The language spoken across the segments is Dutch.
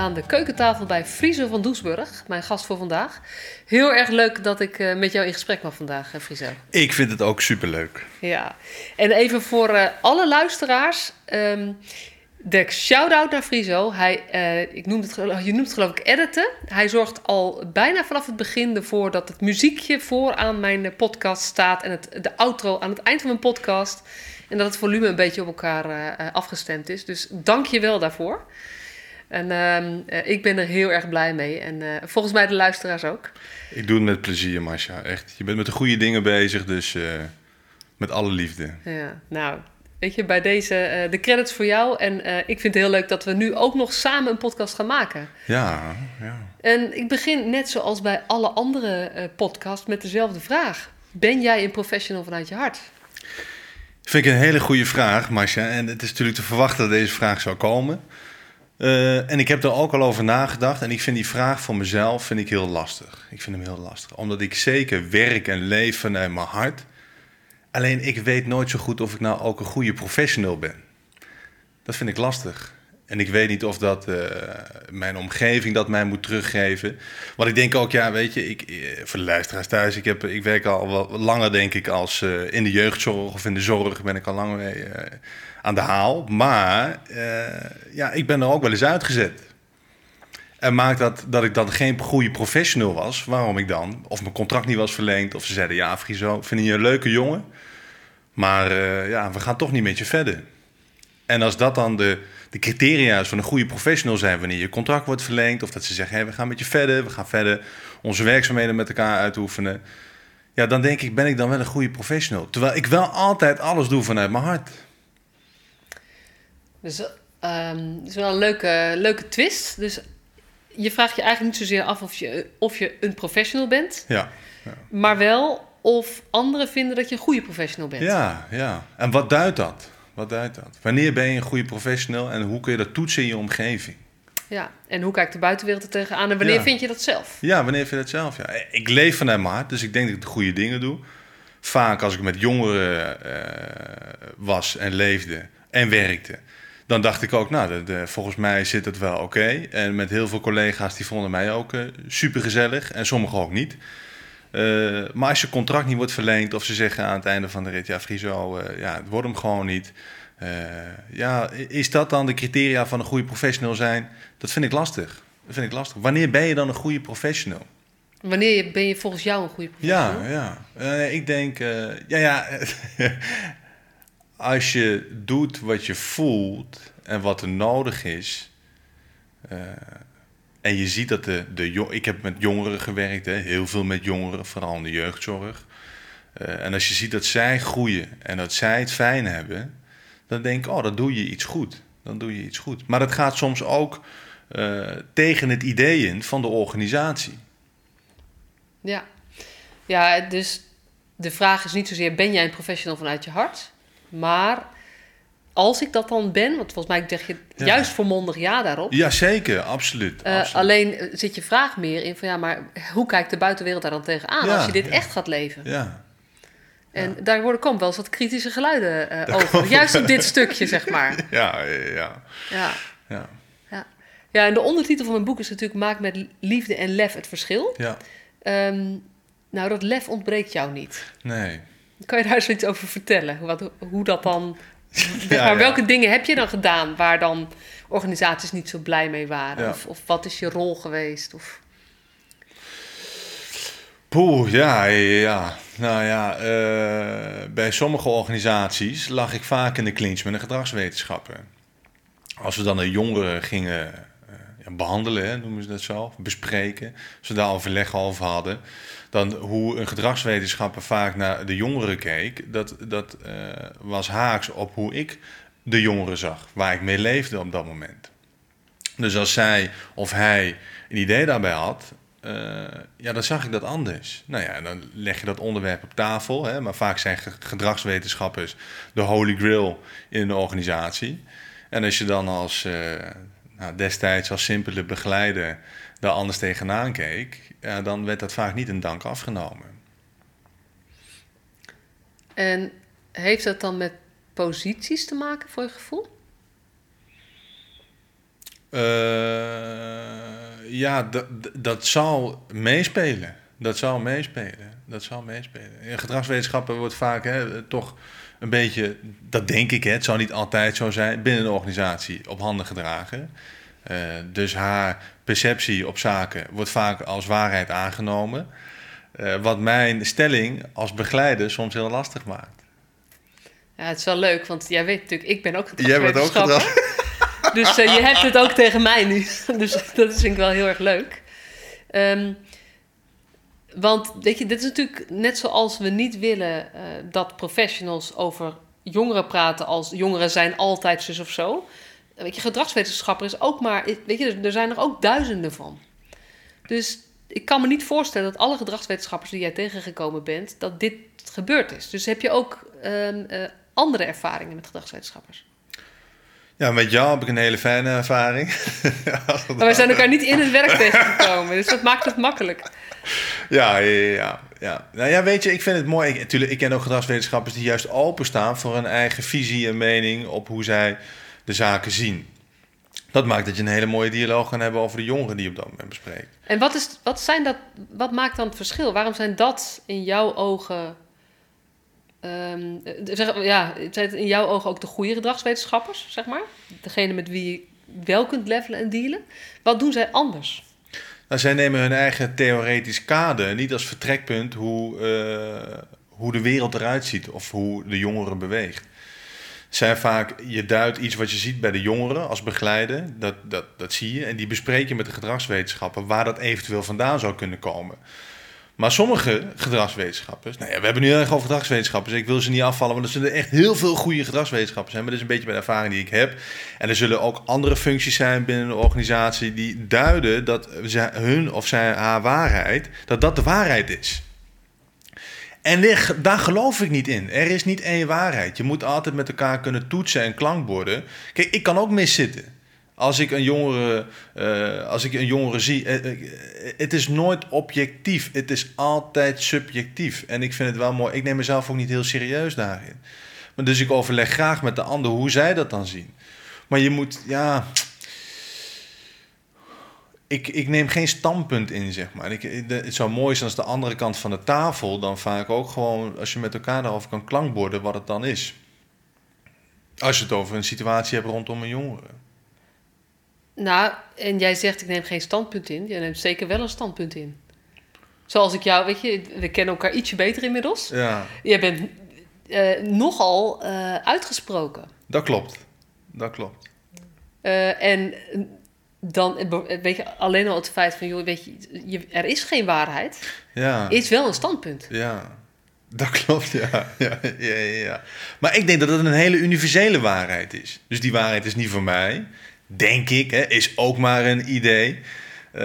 aan de keukentafel bij Friso van Doesburg, mijn gast voor vandaag. Heel erg leuk dat ik uh, met jou in gesprek mag vandaag, Friso. Ik vind het ook superleuk. Ja, en even voor uh, alle luisteraars. Um, de shout-out naar Friso. Hij, ik noem het, je noemt het geloof ik editen. Hij zorgt al bijna vanaf het begin ervoor dat het muziekje vooraan mijn podcast staat... en het, de outro aan het eind van mijn podcast... En dat het volume een beetje op elkaar uh, afgestemd is. Dus dank je wel daarvoor. En uh, ik ben er heel erg blij mee. En uh, volgens mij de luisteraars ook. Ik doe het met plezier, Masha. Echt. Je bent met de goede dingen bezig, dus met alle liefde. Ja, nou, weet je, bij deze de credits voor jou. En ik vind het heel leuk dat we nu ook nog samen een podcast gaan maken. Ja, ja. En ik begin net zoals bij alle andere podcasts met dezelfde vraag. Ben jij een professional vanuit je hart? Vind ik een hele goede vraag, Masha. En het is natuurlijk te verwachten dat deze vraag zou komen. Uh, en ik heb er ook al over nagedacht. En ik vind die vraag voor mezelf vind ik heel lastig. Ik vind hem heel lastig. Omdat ik zeker werk en leef vanuit mijn hart. Alleen ik weet nooit zo goed of ik nou ook een goede professional ben. Dat vind ik lastig. En ik weet niet of dat uh, mijn omgeving dat mij moet teruggeven. Want ik denk ook, ja, weet je, ik, eh, voor de luisteraars thuis, ik, heb, ik werk al langer, denk ik, als uh, in de jeugdzorg of in de zorg ben ik al lang mee aan de haal. Maar ja, ik ben er ook wel eens uitgezet. En maakt dat dat ik dan geen goede professional was. Waarom ik dan? Of mijn contract niet was verlengd. Of ze zeiden, ja, Friso, vind je een leuke jongen? Maar ja, we gaan toch niet met je verder. En als dat dan de, de criteria van een goede professional zijn wanneer je contract wordt verlengd, of dat ze zeggen: hey, we gaan met je verder, we gaan verder onze werkzaamheden met elkaar uitoefenen. Ja, dan denk ik, ben ik dan wel een goede professional. Terwijl ik wel altijd alles doe vanuit mijn hart. Dus um, dat is wel een leuke, leuke twist. Dus je vraagt je eigenlijk niet zozeer af of je, of je een professional bent. Ja, ja. Maar wel of anderen vinden dat je een goede professional bent. Ja, ja. En wat duidt dat? Wat duidt dat? Wanneer ben je een goede professional en hoe kun je dat toetsen in je omgeving? Ja, en hoe kijkt de buitenwereld er tegenaan en wanneer ja. vind je dat zelf? Ja, wanneer vind je dat zelf? Ja. Ik leef vanuit mijn hart, dus ik denk dat ik de goede dingen doe. Vaak als ik met jongeren uh, was en leefde en werkte, dan dacht ik ook, nou, de, de, volgens mij zit het wel oké. Okay. En met heel veel collega's die vonden mij ook uh, super gezellig en sommigen ook niet. Uh, maar als je contract niet wordt verlengd of ze zeggen aan het einde van de rit, ja, Friso, uh, ja, het wordt hem gewoon niet. Uh, ja, is dat dan de criteria van een goede professional zijn? Dat vind ik lastig. Dat vind ik lastig. Wanneer ben je dan een goede professional? Wanneer ben je volgens jou een goede professional? Ja, ja. ik denk, ja, ja. als je doet wat je voelt en wat er nodig is. En je ziet dat de, de ik heb met jongeren gewerkt, hè, heel veel met jongeren, vooral in de jeugdzorg. Uh, en als je ziet dat zij groeien en dat zij het fijn hebben, dan denk ik, oh, dan doe je iets goed. Dan doe je iets goed. Maar dat gaat soms ook uh, tegen het idee in van de organisatie. Ja. ja, dus de vraag is niet zozeer, ben jij een professional vanuit je hart? Maar als ik dat dan ben, want volgens mij zeg je ja. juist volmondig ja daarop. Ja, zeker, absoluut. Uh, absoluut. Alleen eh, zit je vraag meer in van ja, maar hoe kijkt de buitenwereld daar dan tegenaan ja, als je dit ja. echt gaat leven? Ja. En daar worden komen wel eens wat kritische geluiden uh, over. Juist op dit stukje, zeg maar. Ja, ja. Ja. ja. Ja. ja, en de ondertitel van mijn boek is natuurlijk Maak met liefde en lef het verschil. Ja. Um, nou, dat lef ontbreekt jou niet. Nee. Kan je daar eens iets over vertellen? Wat, hoe dat dan ja, maar welke dingen heb je dan gedaan waar dan organisaties niet zo blij mee waren? Of, of, wat is je rol geweest? Of... Poeh, ja, ja. Nou ja, uh, bij sommige organisaties lag ik vaak in de clinch met de gedragswetenschappen. Als we dan de jongeren gingen uh, behandelen, hè, noemen ze dat zo, bespreken, als we daar overleg over hadden, dan hoe een gedragswetenschapper vaak naar de jongeren keek, dat, dat uh, was haaks op hoe ik de jongeren zag, waar ik mee leefde op dat moment. Dus als zij of hij een idee daarbij had, eh, ja, dan zag ik dat anders. Nou ja, dan leg je dat onderwerp op tafel. Hè, maar vaak zijn ge- gedragswetenschappers de holy grail in een organisatie. En als je dan als eh, nou, destijds als simpele begeleider daar anders tegenaan keek, ja, dan werd dat vaak niet een dank afgenomen. En heeft dat dan met posities te maken voor je gevoel? Eh, ja, dat zal meespelen. Dat zal meespelen. Dat zal meespelen. In gedragswetenschappen wordt vaak hè, toch een beetje, dat denk ik, hè, het zal niet altijd zo zijn, binnen een organisatie op handen gedragen. Eh, dus haar perceptie op zaken wordt vaak als waarheid aangenomen. Eh, wat mijn stelling als begeleider soms heel lastig maakt. Ja, het is wel leuk, want jij weet natuurlijk, ik ben ook Jij bent ook. Dus eh, je hebt het ook tegen mij nu. Dus dat vind ik wel heel erg leuk. Ehm, want weet je, dit is natuurlijk net zoals we niet willen eh, dat professionals over jongeren praten als jongeren zijn altijd zus of zo. Weet je, gedragswetenschapper is ook maar, weet je, er zijn er ook duizenden van. Dus ik kan me niet voorstellen dat alle gedragswetenschappers die jij tegengekomen bent, dat dit gebeurd is. Dus heb je ook ehm, eh, andere ervaringen met gedragswetenschappers? Ja, met jou heb ik een hele fijne ervaring. Maar wij zijn elkaar niet in het werk tegengekomen, dus dat maakt het makkelijk. Ja, ja, ja. Nou ja, weet je, ik vind het mooi. Ik, tuurlijk, ik ken ook gedragswetenschappers die juist openstaan voor hun eigen visie en mening op hoe zij de zaken zien. Dat maakt dat je een hele mooie dialoog kan hebben over de jongeren die op dat moment bespreekt. En wat, is, wat, zijn dat, wat maakt dan het verschil? Waarom zijn dat in jouw ogen, ehm, eh, zeg, ja, zijn het in jouw ogen ook de goede gedragswetenschappers, zeg maar? Degene met wie je wel kunt levelen en dealen. Wat doen zij anders? Nou, zij nemen hun eigen theoretisch kader niet als vertrekpunt hoe, eh, hoe de wereld eruit ziet of hoe de jongeren beweegt. Zijn vaak, je duidt iets wat je ziet bij de jongeren als begeleider, dat, dat, dat zie je. En die bespreek je met de gedragswetenschappen waar dat eventueel vandaan zou kunnen komen. Maar sommige gedragswetenschappers, nou ja, we hebben nu heel erg over gedragswetenschappers. Ik wil ze niet afvallen, want er zullen echt heel veel goede gedragswetenschappers zijn. Maar dat is een beetje de ervaring die ik heb. En er zullen ook andere functies zijn binnen een organisatie die duiden dat hun of zij, haar waarheid, dat dat de waarheid is. En daar geloof ik niet in. Er is niet één waarheid. Je moet altijd met elkaar kunnen toetsen en klankborden. Kijk, ik kan ook miszitten. Als ik een jongere, eh, als ik een jongere zie, eh, eh, het is nooit objectief. Het is altijd subjectief. En ik vind het wel mooi. Ik neem mezelf ook niet heel serieus daarin. Maar dus ik overleg graag met de ander hoe zij dat dan zien. Maar je moet, ja. Ik, ik neem geen standpunt in, zeg maar. Ik, het zou mooi zijn als de andere kant van de tafel dan vaak ook gewoon, als je met elkaar daarover kan klankborden, wat het dan is. Als je het over een situatie hebt rondom een jongere. Nou, en jij zegt ik neem geen standpunt in. Jij neemt zeker wel een standpunt in. Zoals ik jou, weet je, we kennen elkaar ietsje beter inmiddels. Ja, Jij bent eh, nogal eh, uitgesproken. dat klopt. Dat klopt. Eh, en dan, weet je, alleen al het feit van, joh, weet je, je, er is geen waarheid, Ja. is wel een standpunt. Ja, dat klopt, ja. Ja, ja, ja, ja. Maar ik denk dat het een hele universele waarheid is. Dus die waarheid is niet voor mij, denk ik, hè, is ook maar een idee. Eh,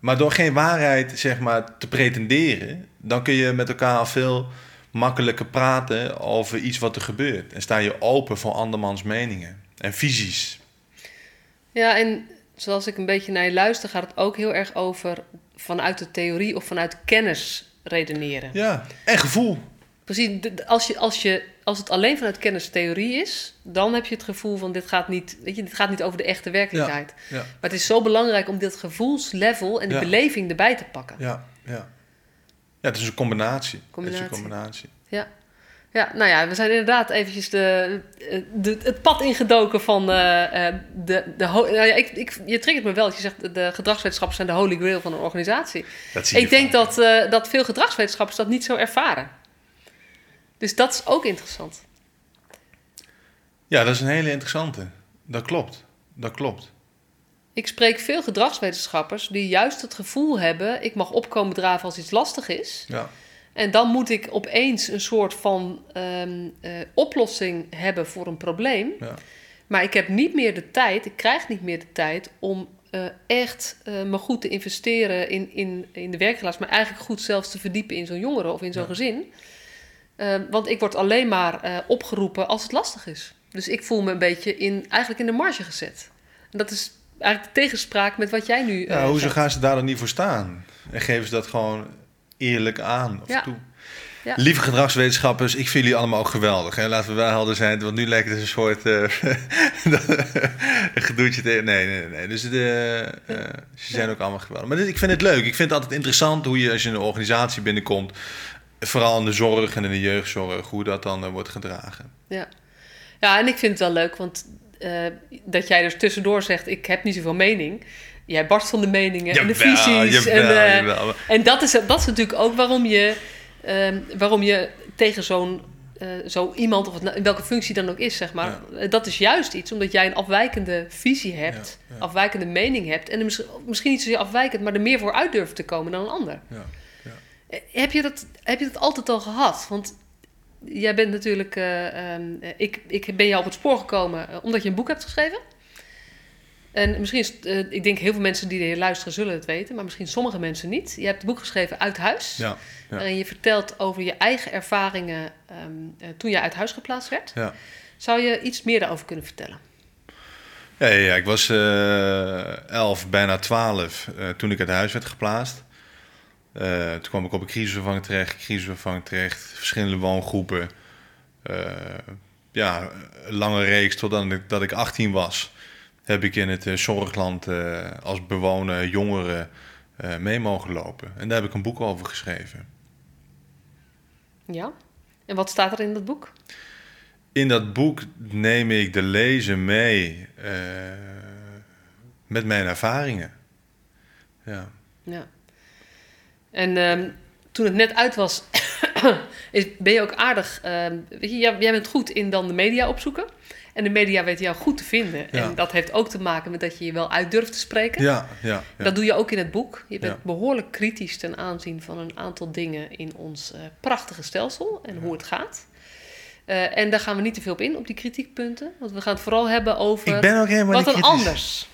maar door geen waarheid zeg maar, te pretenderen, dan kun je met elkaar al veel makkelijker praten over iets wat er gebeurt. En sta je open voor andermans meningen en visies. Ja, en zoals ik een beetje naar je luister, gaat het ook heel erg over vanuit de theorie of vanuit kennis redeneren. Ja, en gevoel. Precies, als, je, als, je, als het alleen vanuit kennis theorie is, dan heb je het gevoel van dit gaat niet, weet je, dit gaat niet over de echte werkelijkheid. Ja, Maar het is zo belangrijk om dit gevoelslevel en de Ja. beleving erbij te pakken. ja, ja. Ja, het is een combinatie. Het is Combinatie. een combinatie. Ja, nou ja, we zijn inderdaad eventjes de, de, het pad ingedoken van eh, eh, de... de nou ja, ik, ik, je triggert me wel, dat je zegt de gedragswetenschappers zijn de holy grail van een organisatie. Dat zie je Ik denk vaak. dat, eh, dat veel gedragswetenschappers dat niet zo ervaren. Dus dat is ook interessant. Ja, dat is een hele interessante. Dat klopt. Dat klopt. Ik spreek veel gedragswetenschappers die juist het gevoel hebben... ik mag opkomen draven als iets lastig is. Ja. En dan moet ik opeens een soort van ehm, eh, oplossing hebben voor een probleem. Ja. Maar ik heb niet meer de tijd, ik krijg niet meer de tijd om eh, echt uh, me goed te investeren in, in, in de werkrelatie, maar eigenlijk goed zelfs te verdiepen in zo'n jongere of in zo'n Ja. gezin. Eh, want ik word alleen maar eh, opgeroepen als het lastig is. Dus ik voel me een beetje in, eigenlijk in de marge gezet. En dat is eigenlijk de tegenspraak met wat jij nu. Ja, eh, hoezo zegt. gaan ze daar dan niet voor staan? En geven ze dat gewoon eerlijk aan of Ja. toe? Ja. Lieve gedragswetenschappers, ik vind jullie allemaal ook geweldig. Hè? Laten we wel helder zijn, want nu lijkt het een soort een gedoetje tegen. Nee, nee, nee. Dus de, ze zijn ook allemaal geweldig. Maar dit, ik vind het leuk. Ik vind het altijd interessant hoe je als je in een organisatie binnenkomt, vooral in de zorg en in de jeugdzorg, hoe dat dan eh, wordt gedragen. Ja. ja, en ik vind het wel leuk, want eh, dat jij er tussendoor zegt: Ik heb niet zoveel mening. Jij barst van de meningen en de visies. jawel, en, eh. En dat is, dat is natuurlijk ook waarom je, ehm, waarom je tegen zo'n zo iemand, of het in welke functie dan ook is, zeg maar, dat is juist iets, omdat jij een afwijkende visie hebt, Ja, ja. afwijkende mening hebt, en er mis- misschien niet zozeer afwijkend, maar er meer voor uit durft te komen dan een ander. Heb je dat, heb je dat altijd al gehad? Want jij bent natuurlijk, eh, ehm, eh, ik, ik ben jou op het spoor gekomen eh, omdat je een boek hebt geschreven. En misschien, is, het, ik denk heel veel mensen die hier luisteren zullen het weten, maar misschien sommige mensen niet. Je hebt een boek geschreven uit huis. ja, ja. Waarin je vertelt over je eigen ervaringen ehm, eh, toen je uit huis geplaatst werd. ja. Zou je iets meer daarover kunnen vertellen? Ja, ja, ja, ik was eh elf, bijna twaalf toen ik uit huis werd geplaatst. Eh, toen kwam ik op een crisisopvang terecht, crisisopvang terecht, verschillende woongroepen. Eh, ja, een lange reeks totdat ik, dat ik 18 was. Heb ik in het eh, zorgland als bewoner jongeren mee mogen lopen. En daar heb ik een boek over geschreven. Ja. En wat staat er in dat boek? In dat boek neem ik de lezer mee met mijn ervaringen. Ja. Ja. En ehm, toen het net uit was, is, ben je ook aardig. ehm, weet je, jij, jij bent goed in dan de media opzoeken. En de media weten jou goed te vinden. Ja. En dat heeft ook te maken met dat je je wel uit durft te spreken. Ja, ja, ja. Dat doe je ook in het boek. Je bent behoorlijk kritisch ten aanzien van een aantal dingen in ons eh, prachtige stelsel en hoe het gaat. Eh, en daar gaan we niet te veel op in, op die kritiekpunten. Want we gaan het vooral hebben over ik ben ook helemaal wat dan kritisch. anders.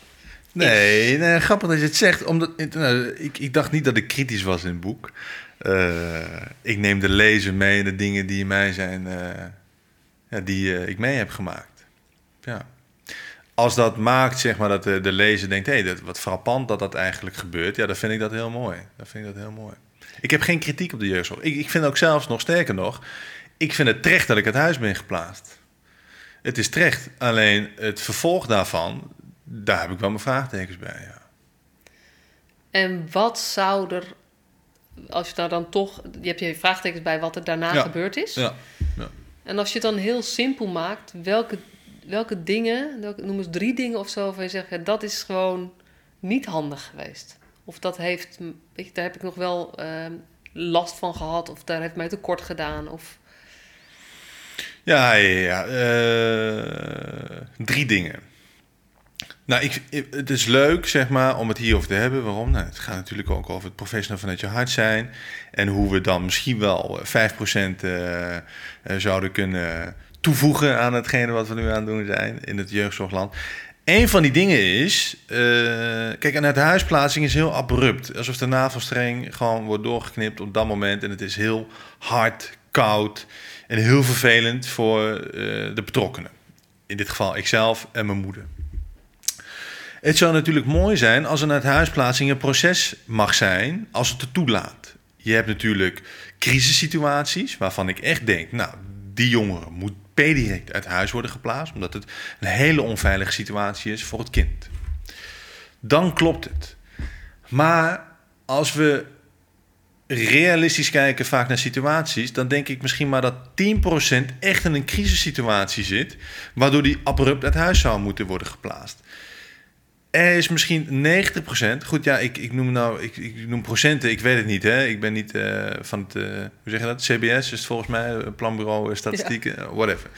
Nee, nee, grappig dat je het zegt. Omdat, ik- nou, ik, ik dacht niet dat ik kritisch was in het boek. Eh, ik neem de lezer mee in de dingen die in mij zijn, eh, ja, die eh, ik mee heb gemaakt. Ja. Als dat maakt, zeg maar, dat de, de lezer denkt, hé, hey, wat frappant dat dat eigenlijk gebeurt. Ja, dan vind ik dat heel mooi. Dan vind ik dat heel mooi. Ik heb geen kritiek op de jeugdzorg. Ik, ik vind ook zelfs nog sterker nog, ik vind het terecht dat ik het huis ben geplaatst. Het is terecht. Alleen het vervolg daarvan, daar heb ik wel mijn vraagtekens bij. Ja. En wat zou er, als je daar dan toch, je hebt je vraagtekens bij wat er daarna Ja. gebeurd is. Ja. En als je het dan heel simpel maakt, welke, welke dingen, welke, noem eens drie dingen of zo, waarvan je zegt, ja, dat is gewoon niet handig geweest. Of dat heeft, weet je, daar heb ik nog wel ehm, last van gehad, of daar heeft mij tekort gedaan. Of, Ja, ja, ja. Eh, drie dingen. Nou, ik, het is leuk, zeg maar, om het hierover te hebben. Waarom? Nou, het gaat natuurlijk ook over het professional vanuit je hart zijn. En hoe we dan misschien wel eh, 5% eh, eh, zouden kunnen toevoegen aan hetgene wat we nu aan het doen zijn in het jeugdzorgland. Een van die dingen is, eh, kijk, en het huisplaatsing is heel abrupt. Alsof de navelstreng gewoon wordt doorgeknipt op dat moment. En het is heel hard, koud en heel vervelend voor eh, de betrokkenen. In dit geval ikzelf en mijn moeder. Het zou natuurlijk mooi zijn als een uithuisplaatsing een proces mag zijn als het het toelaat. Je hebt natuurlijk crisissituaties waarvan ik echt denk, nou, die jongere moet per direct uit huis worden geplaatst, omdat het een hele onveilige situatie is voor het kind. Dan klopt het. Maar als we realistisch kijken vaak naar situaties, dan denk ik misschien maar dat 10% echt in een crisissituatie zit, waardoor die abrupt uit huis zou moeten worden geplaatst. Er is misschien 90%. Goed, ja, ik, ik noem nou, ik, ik noem procenten, ik weet het niet. Hè? Ik ben niet eh, van het, eh, hoe zeg je dat? CBS is het volgens mij, een planbureau, eh, statistieken, eh, whatever.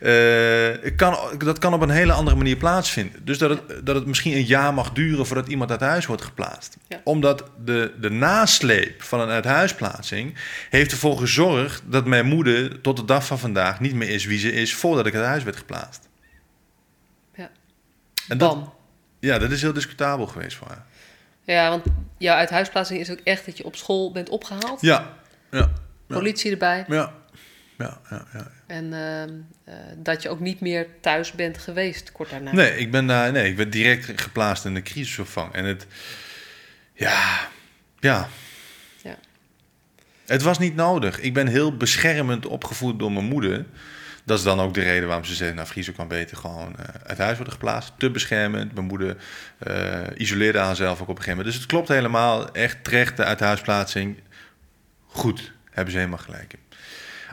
Eh, het kan, dat kan op een hele andere manier plaatsvinden. Dus dat het, dat het misschien een jaar mag duren voordat iemand uit huis wordt geplaatst. Ja. Omdat de, de nasleep van een uithuisplaatsing heeft ervoor gezorgd dat mijn moeder tot de dag van vandaag niet meer is wie ze is voordat ik uit huis werd geplaatst. Ja. En dat, Bam. Ja, dat is heel discutabel geweest voor haar. Ja, want jouw uithuisplaatsing is ook echt dat je op school bent opgehaald. Ja, ja, Politie erbij. ja. Ja, ja, ja. En ehm, eh, dat je ook niet meer thuis bent geweest kort daarna. Nee, ik ben daar, nee, ik werd direct geplaatst in de crisisopvang. En het, ja, ja. Ja. Het was niet nodig. Ik ben heel beschermend opgevoed door mijn moeder. Dat is dan ook de reden waarom ze zei, nou, Friso kan beter gewoon eh, uit huis worden geplaatst. Te beschermend. Mijn moeder eh, isoleerde haarzelf ook op een gegeven moment. Dus het klopt helemaal. Echt terecht, de uithuisplaatsing. Goed, hebben ze helemaal gelijk.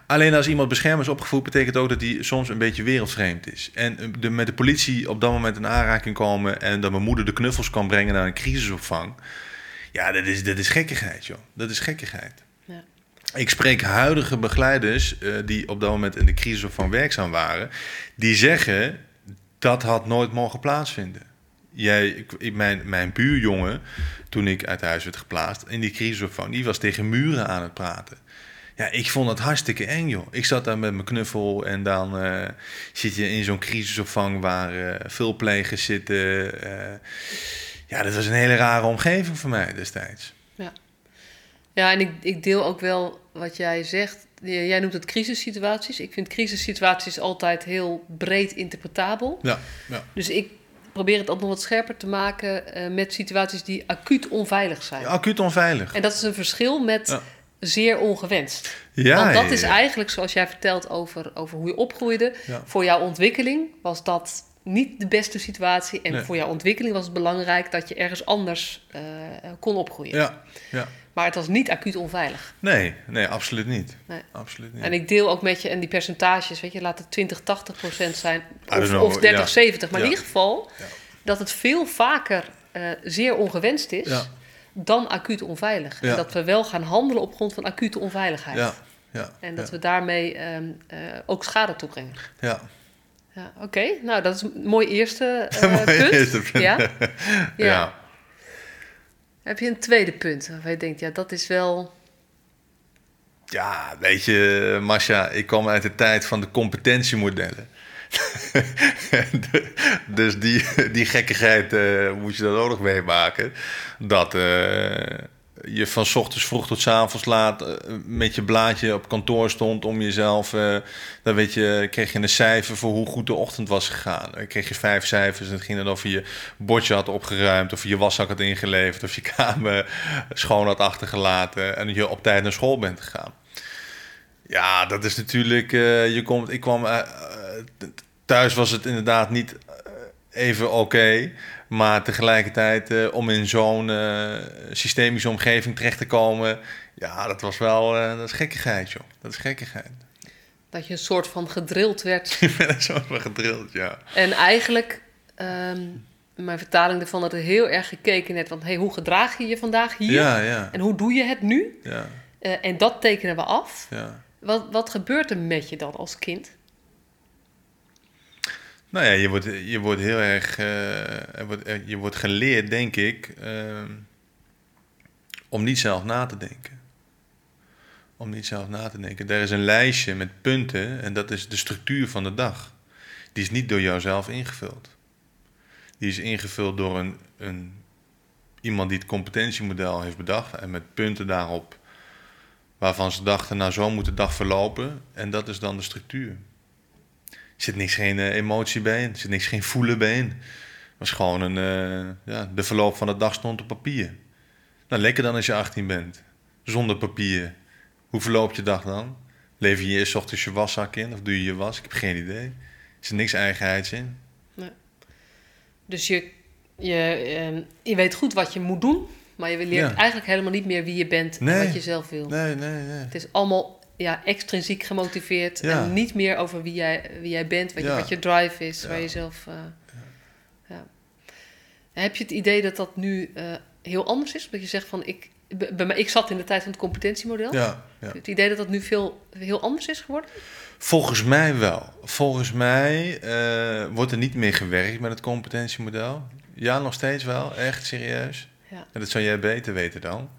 Alleen als iemand beschermd is opgevoed, betekent ook dat hij soms een beetje wereldvreemd is. En eh, de, met de politie op dat moment in aanraking komen en dat mijn moeder de knuffels kan brengen naar een crisisopvang. Ja, dat is, dat is gekkigheid, joh. Dat is gekkigheid. Ja. Ik spreek huidige begeleiders eh, die op dat moment in de crisisopvang werkzaam waren, die zeggen dat had nooit mogen plaatsvinden. Jij, mijn, mijn buurjongen, toen ik uit huis werd geplaatst in die crisisopvang, die was tegen muren aan het praten. Ja, ik vond het hartstikke eng, joh. Ik zat daar met mijn knuffel en dan eh, zit je in zo'n crisisopvang waar eh, veel plegers zitten. ja, dat was een hele rare omgeving voor mij destijds. Ja, en ik, ik deel ook wel wat jij zegt. Jij noemt het crisissituaties. Ik vind crisissituaties altijd heel breed interpretabel. Ja, ja. Dus ik probeer het ook nog wat scherper te maken eh, met situaties die acuut onveilig zijn. Ja, acuut onveilig. En dat is een verschil met Ja. zeer ongewenst. Ja, Want dat is eigenlijk, zoals jij vertelt over, over hoe je opgroeide. Voor jouw ontwikkeling was dat niet de beste situatie. En Nee. voor jouw ontwikkeling was het belangrijk dat je ergens anders eh, kon opgroeien. Ja, ja. Maar het was niet acuut onveilig. Nee, nee, absoluut niet. Nee. Absoluut niet. En ik deel ook met je, en die percentages, weet je, laat het 20, 80 procent zijn. Of, know, of 30, ja. 70. Maar in ieder geval Ja. dat het veel vaker eh, zeer ongewenst is dan acuut onveilig. En dat we wel gaan handelen op grond van acute onveiligheid. Ja, ja. En dat we daarmee ehm, eh, ook schade toebrengen. Ja. Ja, Oké, nou dat is een mooi eerste Mooi punt. eerste punt. Ja? ja. Heb je een tweede punt waarvan je denkt, ja, dat is wel. Ja, weet je, Masha, ik kom uit de tijd van de competentiemodellen. dus die, die gekkigheid eh, moet je dan ook nog meemaken. Dat eh, je van ochtends vroeg tot avonds laat eh, met je blaadje op kantoor stond om jezelf. eh, dan weet je, kreeg je een cijfer voor hoe goed de ochtend was gegaan. Dan kreeg je vijf cijfers en het ging dan of je je bordje had opgeruimd, of je waszak had ingeleverd, of je kamer schoon had achtergelaten en je op tijd naar school bent gegaan. Ja, dat is natuurlijk. eh, je komt, ik kwam. thuis was het inderdaad niet even oké. Maar tegelijkertijd, eh, om in zo'n eh, systemische omgeving terecht te komen. Ja, dat was wel. eh, dat is gekkigheid, joh. Dat is gekkigheid. Dat je een soort van gedrild werd. Ik ben er zo van gedrild, ja. en eigenlijk, ehm, mijn vertaling ervan, dat er heel erg gekeken net van, hey, hoe gedraag je je vandaag hier? Ja, ja. En hoe doe je het nu? Ja, en dat tekenen we af. ja. Wat, wat gebeurt er met je dan als kind? Nou ja, je wordt, je wordt heel erg. eh, wordt, je wordt geleerd, denk ik. ehm, om niet zelf na te denken. Om niet zelf na te denken. Er is een lijstje met punten en dat is de structuur van de dag. Die is niet door jouzelf ingevuld. Die is ingevuld door een, een, iemand die het competentiemodel heeft bedacht en met punten daarop waarvan ze dachten, nou zo moet de dag verlopen. En dat is dan de structuur. Er zit niks geen eh, emotie bij in, er zit niks geen voelen bij in. Het was gewoon een, eh, ja, de verloop van de dag stond op papier. Nou, lekker dan als je 18 bent, zonder papier. Hoe verloopt je dag dan? Lever je eerst ochtends je waszak in of doe je je was? Ik heb geen idee. Er zit niks eigenheids in. Dus je, je, ehm, je weet goed wat je moet doen, maar je leert Ja. eigenlijk helemaal niet meer wie je bent en Nee. wat je zelf wil. Nee, nee, nee. Het is allemaal ja, extrinsiek gemotiveerd Ja. en niet meer over wie jij, wie jij bent, wat, je, wat je drive is, Ja. waar je zelf... eh, ja. Heb je het idee dat dat nu eh, heel anders is? Dat je zegt van, ik, bij mij, ik zat in de tijd van het competentiemodel. Ja, het idee dat dat nu veel heel anders is geworden? Volgens mij wel. Volgens mij eh, wordt er niet meer gewerkt met het competentiemodel. Ja, nog steeds wel. Echt serieus. Ja. En dat zou jij beter weten dan.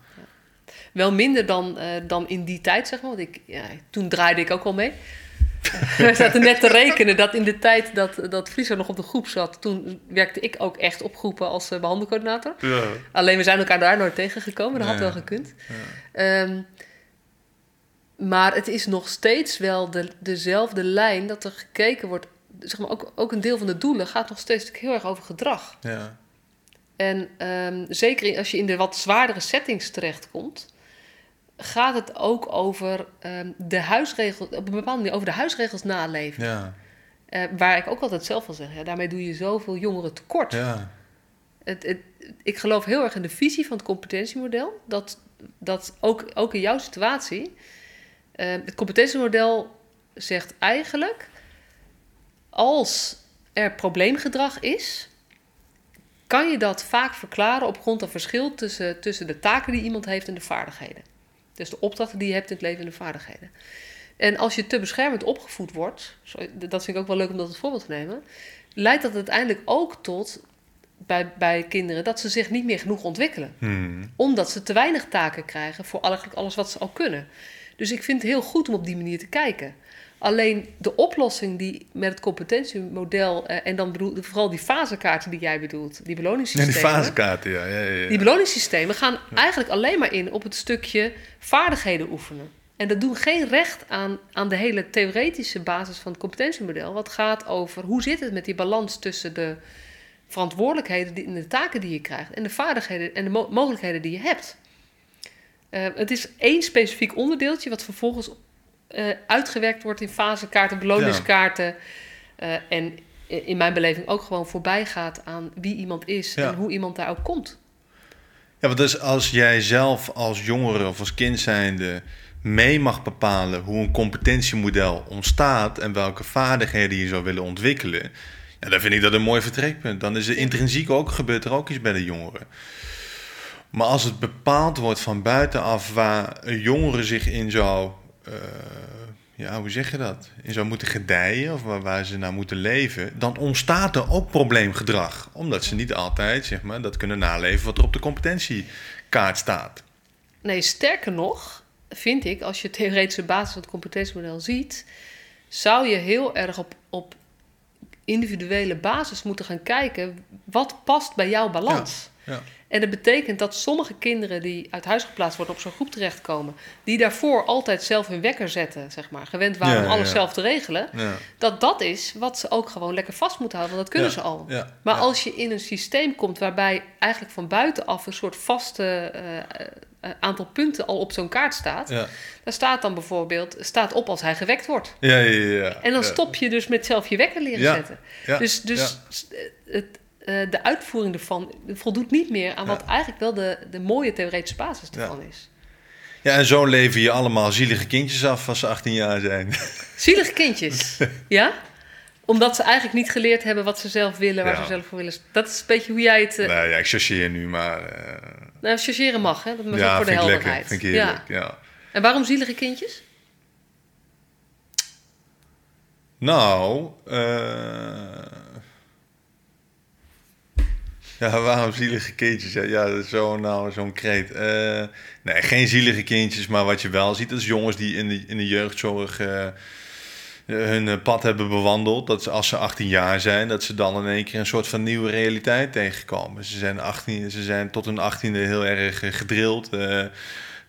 Wel minder dan, eh, dan in die tijd, zeg maar. Want ik, ja, toen draaide ik ook wel mee. We zaten net te rekenen dat in de tijd dat, dat Friso nog op de groep zat... toen werkte ik ook echt op groepen als uh, behandelcoördinator. Ja. Alleen we zijn elkaar daar nooit tegengekomen. Dat had wel gekund. Ja. Ehm, maar het is nog steeds wel de, dezelfde lijn dat er gekeken wordt. Zeg maar, ook, ook een deel van de doelen gaat nog steeds heel erg over gedrag. Ja. En ehm, zeker als je in de wat zwaardere settings terechtkomt, gaat het ook over ehm, de huisregels, op een bepaalde manier over de huisregels naleven. Ja. Eh, waar ik ook altijd zelf van zeg, ja, daarmee doe je zoveel jongeren tekort. Ja. Het, het, ik geloof heel erg in de visie van het competentiemodel. Dat, dat ook, ook in jouw situatie. eh, het competentiemodel zegt eigenlijk. Als er probleemgedrag is. kan je dat vaak verklaren op grond van verschil tussen, tussen de taken die iemand heeft en de vaardigheden. Dus de opdrachten die je hebt in het leven en de vaardigheden. En als je te beschermend opgevoed wordt, dat vind ik ook wel leuk om dat als voorbeeld te nemen, leidt dat uiteindelijk ook tot bij, bij kinderen dat ze zich niet meer genoeg ontwikkelen. Hmm. Omdat ze te weinig taken krijgen voor eigenlijk alles wat ze al kunnen. Dus ik vind het heel goed om op die manier te kijken. Alleen de oplossing die met het competentiemodel, eh, en dan bedoel vooral die fasekaarten die jij bedoelt, die Ja, beloningssystemen. die fasekaarten, ja. ja, ja, ja. Die beloningssystemen gaan eigenlijk alleen maar in op het stukje vaardigheden oefenen. En dat doen geen recht aan, aan de hele theoretische basis van het competentiemodel. Wat gaat over hoe zit het met die balans tussen de verantwoordelijkheden die- en de taken die je krijgt en de vaardigheden en de mo- mogelijkheden die je hebt. Eh, het is één specifiek onderdeeltje wat vervolgens eh, uitgewerkt wordt in fasekaarten, beloningskaarten. eh, en in mijn beleving ook gewoon voorbij gaat aan wie iemand is Ja. en hoe iemand daar ook komt. Ja, want dus als jij zelf als jongere of als kind zijnde mee mag bepalen hoe een competentiemodel ontstaat en welke vaardigheden je zou willen ontwikkelen, ja, dan vind ik dat een mooi vertrekpunt. Dan is er intrinsiek ook, gebeurt er ook iets bij de jongeren. Maar als het bepaald wordt van buitenaf waar een jongere zich in zou, eh, ja, hoe zeg je dat? In zou moeten gedijen of waar, waar ze naar moeten leven, dan ontstaat er ook probleemgedrag. Omdat ze niet altijd, zeg maar, dat kunnen naleven wat er op de competentiekaart staat. Nee, sterker nog, vind ik, als je theoretische basis van het competentiemodel ziet, zou je heel erg op, op individuele basis moeten gaan kijken wat past bij jouw balans. Ja. En dat betekent dat sommige kinderen die uit huis geplaatst worden op zo'n groep terechtkomen, die daarvoor altijd zelf hun wekker zetten, zeg maar, gewend waren Ja, om alles ja. zelf te regelen, Ja. dat dat is wat ze ook gewoon lekker vast moeten houden, want dat kunnen ze al. Maar als je in een systeem komt waarbij eigenlijk van buitenaf een soort vaste eh, eh, aantal punten al op zo'n kaart staat, daar staat dan bijvoorbeeld staat op als hij gewekt wordt. Ja, ja, ja. En dan stop je dus met zelf je wekker leren zetten. ja, dus dus s- het, eh, de uitvoering ervan voldoet niet meer aan wat eigenlijk wel de, de mooie theoretische basis ervan is. Ja, en zo leven je allemaal zielige kindjes af als ze 18 jaar zijn. Zielige kindjes, ja? Omdat ze eigenlijk niet geleerd hebben wat ze zelf willen, waar Ja. ze zelf voor willen. Dat is een beetje hoe jij het... eh nou ja, ik chargeer nu, maar... eh, nou, chargeren mag, hè? Dat is ook ja, voor de helderheid. lekker. Vind ik ja. heerlijk, ja. En waarom zielige kindjes? Nou, eh, ja, waarom zielige kindjes? Ja, ja dat is zo, nou, zo'n kreet. Eh, nee, geen zielige kindjes, maar wat je wel ziet, dat is jongens die in de, in de jeugdzorg eh, hun eh, pad hebben bewandeld. Dat als ze 18 jaar zijn, dat ze dan in één keer een soort van nieuwe realiteit tegenkomen. Ze zijn, 18, ze zijn tot hun 18e heel erg gedrild.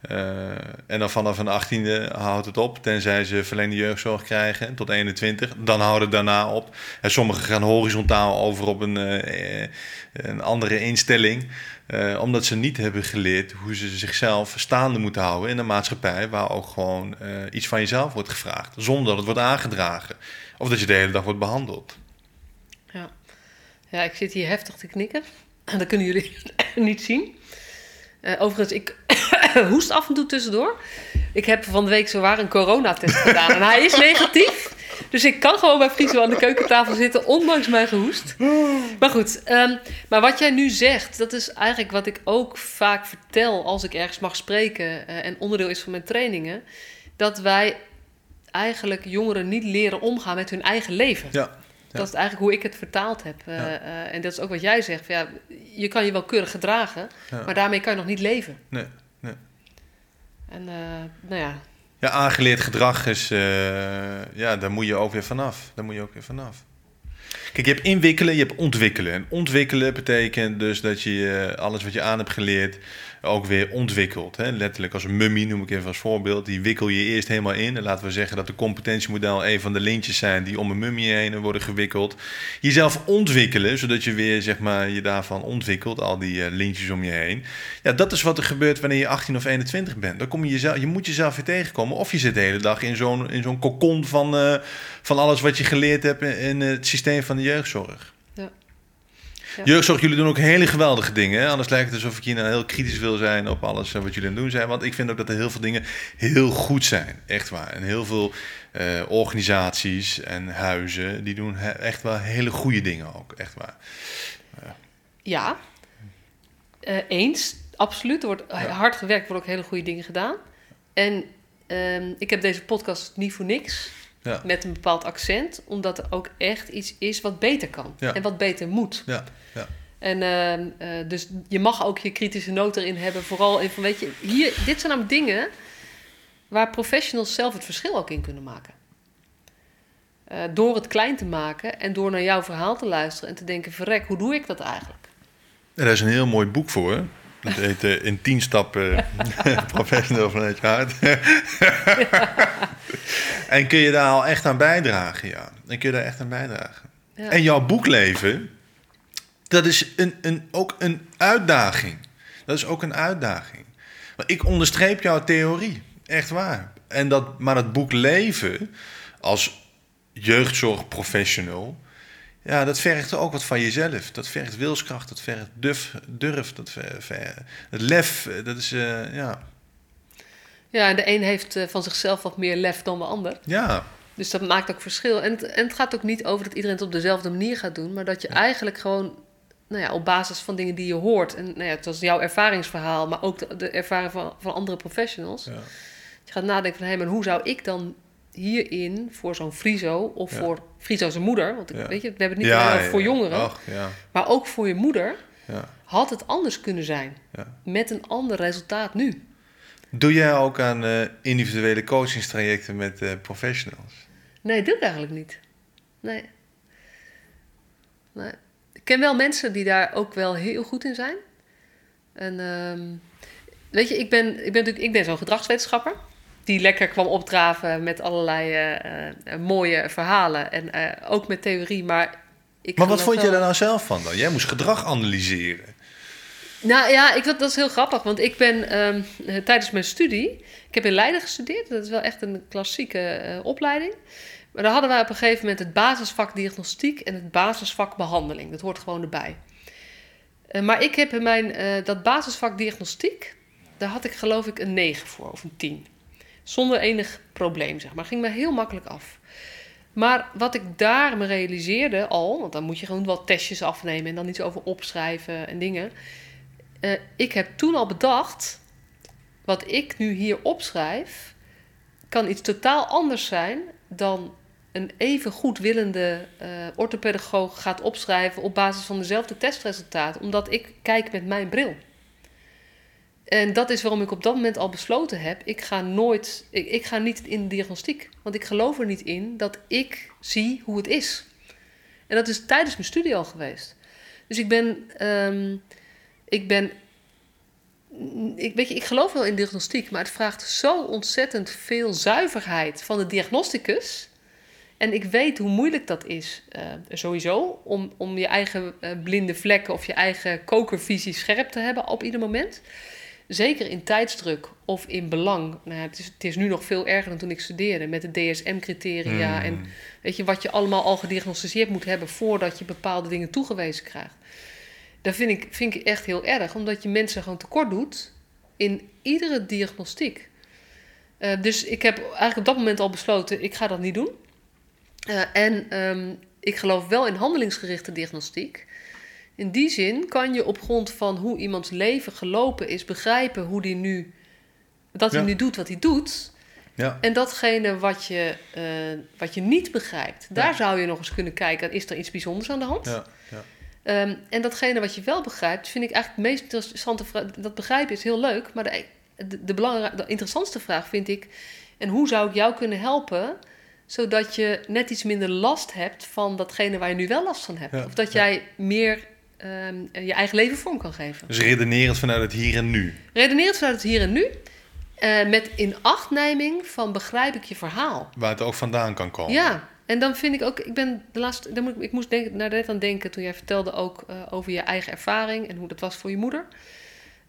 Eh, en dan vanaf een 18e houdt het op, tenzij ze verlengde jeugdzorg krijgen tot 21. Dan houdt het daarna op. En sommigen gaan horizontaal over op een, eh, een andere instelling, eh, omdat ze niet hebben geleerd hoe ze zichzelf staande moeten houden in een maatschappij waar ook gewoon iets van jezelf wordt gevraagd, zonder dat het wordt aangedragen. Of dat je de hele dag wordt behandeld. Ja. ja, ik zit hier heftig te knikken. Dat kunnen jullie niet zien. Overigens, ik hoest af en toe tussendoor. Ik heb van de week zowaar een coronatest gedaan en hij is negatief. Dus ik kan gewoon bij Friso aan de keukentafel zitten, ondanks mijn gehoest. Maar goed, ehm, maar wat jij nu zegt, dat is eigenlijk wat ik ook vaak vertel als ik ergens mag spreken eh, en onderdeel is van mijn trainingen. Dat wij eigenlijk jongeren niet leren omgaan met hun eigen leven. Ja, Dat is eigenlijk hoe ik het vertaald heb. Eh, eh, en dat is ook wat jij zegt. van Ja, je kan je wel keurig gedragen, Ja. maar daarmee kan je nog niet leven. nee. En eh, nou ja, Ja, aangeleerd gedrag is, eh, ja, daar moet je ook weer vanaf. Daar moet je ook weer vanaf. Kijk, je hebt inwikkelen, je hebt ontwikkelen. En ontwikkelen betekent dus dat je eh, alles wat je aan hebt geleerd ook weer ontwikkelt. Hè? Letterlijk als een mummie, noem ik even als voorbeeld. Die wikkel je eerst helemaal in. En laten we zeggen dat de competentiemodel een van de lintjes zijn die om een mummie heen worden gewikkeld. Jezelf ontwikkelen, zodat je weer zeg maar, je daarvan ontwikkelt, al die uh, lintjes om je heen. Ja, dat is wat er gebeurt wanneer je 18 of 21 bent. Dan kom je, jezelf, je moet jezelf weer tegenkomen. Of je zit de hele dag in zo'n, in zo'n kokon van, uh, van alles wat je geleerd hebt in het systeem van de jeugdzorg. Jeugdzorg, jullie doen ook hele geweldige dingen. Hè? Anders lijkt het alsof ik hier nou heel kritisch wil zijn op alles wat jullie aan het doen zijn. Want ik vind ook dat er heel veel dingen heel goed zijn. Echt waar. En heel veel uh, organisaties en huizen, die doen echt wel hele goede dingen ook. Echt waar. Uh. Ja, uh, eens. Absoluut. Er wordt hard gewerkt, worden ook hele goede dingen gedaan. En ehm, ik heb deze podcast niet voor niks. Ja. Met een bepaald accent, omdat er ook echt iets is wat beter kan ja. en wat beter moet. Ja. Ja. En uh, uh, dus je mag ook je kritische noot erin hebben. Vooral in van, weet je, hier, dit zijn namelijk dingen waar professionals zelf het verschil ook in kunnen maken. Uh, door het klein te maken en door naar jouw verhaal te luisteren en te denken: verrek, hoe doe ik dat eigenlijk? En daar is een heel mooi boek voor. Dat heet uh, In 10 stappen professional vanuit je hart. En kun je daar al echt aan bijdragen, ja. En kun je daar echt aan bijdragen. Ja. En jouw boekleven, dat is een, een, ook een uitdaging. Dat is ook een uitdaging. Want ik onderstreep jouw theorie, echt waar. En dat, maar het boek leven als jeugdzorgprofessional, ja, dat vergt ook wat van jezelf. Dat vergt wilskracht, dat vergt durf, durf dat vergt, het lef. Dat is, uh, ja. Ja, en de een heeft uh, van zichzelf wat meer lef dan de ander. Ja. Dus dat maakt ook verschil. En het, en het gaat ook niet over dat iedereen het op dezelfde manier gaat doen, maar dat je eigenlijk gewoon nou ja, op basis van dingen die je hoort. En nou ja, het was jouw ervaringsverhaal, maar ook de, de ervaring van, van andere professionals. Ja. Je gaat nadenken van, hé, hey, maar hoe zou ik dan hierin voor zo'n Friso of ja. voor Friso zijn moeder... want ja. weet je, we hebben het niet alleen voor jongeren... Ach, maar ook voor je moeder... had het anders kunnen zijn. Met een ander resultaat nu. Doe jij ook aan uh, individuele coachingstrajecten met uh, professionals? Nee, doe ik eigenlijk niet. Nee. nee ken wel mensen die daar ook wel heel goed in zijn. En um, weet je, ik ben, ik ben natuurlijk ik ben zo'n gedragswetenschapper. Die lekker kwam opdraven met allerlei uh, uh, mooie verhalen. En uh, ook met theorie. Maar, ik maar wat vond wel... je daar nou zelf van dan? Jij moest gedrag analyseren. Nou ja, ik, dat is heel grappig. Want ik ben um, tijdens mijn studie... Ik heb in Leiden gestudeerd. Dat is wel echt een klassieke opleiding. Maar dan hadden wij op een gegeven moment het basisvak diagnostiek en het basisvak behandeling. Dat hoort gewoon erbij. Uh, maar ik heb in mijn, uh, dat basisvak diagnostiek, daar had ik geloof ik een 9 voor of een 10. Zonder enig probleem, zeg maar. Ging me heel makkelijk af. Maar wat ik daar me realiseerde al, want dan moet je gewoon wat testjes afnemen en dan iets over opschrijven en dingen. Uh, ik heb toen al bedacht, wat ik nu hier opschrijf, kan iets totaal anders zijn dan een even goedwillende uh, orthopedagoog gaat opschrijven op basis van dezelfde testresultaten, omdat ik kijk met mijn bril. En dat is waarom ik op dat moment al besloten heb: ik ga nooit, ik, ga niet in de diagnostiek, want ik geloof er niet in dat ik zie hoe het is. En dat is tijdens mijn studie al geweest. Dus ik ben, um, ik ben ik, weet je, ik geloof wel in diagnostiek, maar het vraagt zo ontzettend veel zuiverheid van de diagnosticus. En ik weet hoe moeilijk dat is, uh, sowieso, om, om je eigen uh, blinde vlekken of je eigen kokervisie scherp te hebben op ieder moment. Zeker in tijdsdruk of in belang. Nou, het, is, het is nu nog veel erger dan toen ik studeerde met de DSM-criteria. Mm. En weet je, wat je allemaal al gediagnosticeerd moet hebben voordat je bepaalde dingen toegewezen krijgt. Dat vind ik, vind ik echt heel erg, omdat je mensen gewoon tekort doet in iedere diagnostiek. Uh, dus ik heb eigenlijk op dat moment al besloten, ik ga dat niet doen. Uh, en um, ik geloof wel in handelingsgerichte diagnostiek. In die zin kan je op grond van hoe iemands leven gelopen is, begrijpen hoe die nu, dat hij ja. nu doet wat hij doet. Ja. En datgene wat je, uh, wat je niet begrijpt, daar ja. zou je nog eens kunnen kijken, is er iets bijzonders aan de hand? Ja. Um, en datgene wat je wel begrijpt, vind ik eigenlijk het meest interessante vraag. Dat begrijpen is heel leuk, maar de, de, de, de interessantste vraag vind ik: En hoe zou ik jou kunnen helpen zodat je net iets minder last hebt van datgene waar je nu wel last van hebt? Of dat jij meer ehm, je eigen leven vorm kan geven. Dus redenerend vanuit het hier en nu. Redeneert vanuit het hier en nu. eh, met inachtneming van begrijp ik je verhaal. Waar het ook vandaan kan komen. Ja, en dan vind ik ook, ik ben de laatste, dan moet, ik- ik moest denken, naar net aan denken toen jij vertelde ook eh, over je eigen ervaring en hoe dat was voor je moeder.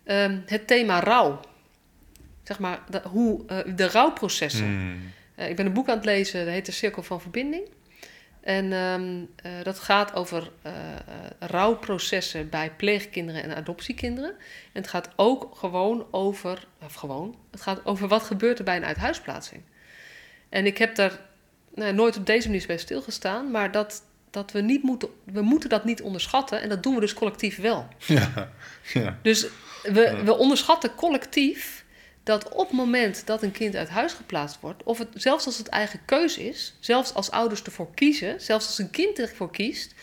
Ehm, het thema rouw. Zeg maar, de, hoe, eh, de rouwprocessen. Hmm. Eh, ik ben een boek aan het lezen, dat heet De Cirkel van Verbinding. En ehm, eh, dat gaat over eh, eh, rouwprocessen bij pleegkinderen en adoptiekinderen. En het gaat ook gewoon over, of gewoon, het gaat over wat gebeurt er bij een uithuisplaatsing. En ik heb daar nou, nooit op deze manier bij stilgestaan, maar dat, dat we niet moeten, we moeten dat niet onderschatten. En dat doen we dus collectief wel. Ja. ja. Dus we, we onderschatten collectief dat op het moment dat een kind uit huis geplaatst wordt, of het, zelfs als het eigen keuze is, zelfs als ouders ervoor kiezen, zelfs als een kind ervoor kiest,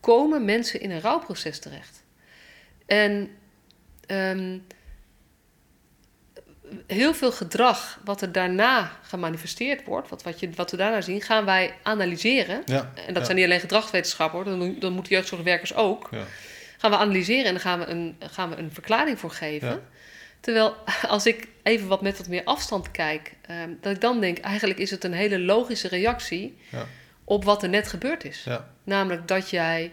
komen mensen in een rouwproces terecht. En ehm, heel veel gedrag wat er daarna gemanifesteerd wordt, wat, wat, je, wat we daarna zien, gaan wij analyseren. Ja. En dat ja. zijn niet alleen gedragswetenschappen, hoor, dat doen- dat moeten jeugdzorgwerkers ook Ja. gaan we analyseren en dan gaan we een, gaan we een verklaring voor geven. Terwijl als ik even wat met wat meer afstand kijk, ehm, dat ik dan denk, eigenlijk is het een hele logische reactie Ja. op wat er net gebeurd is. Ja. Namelijk dat jij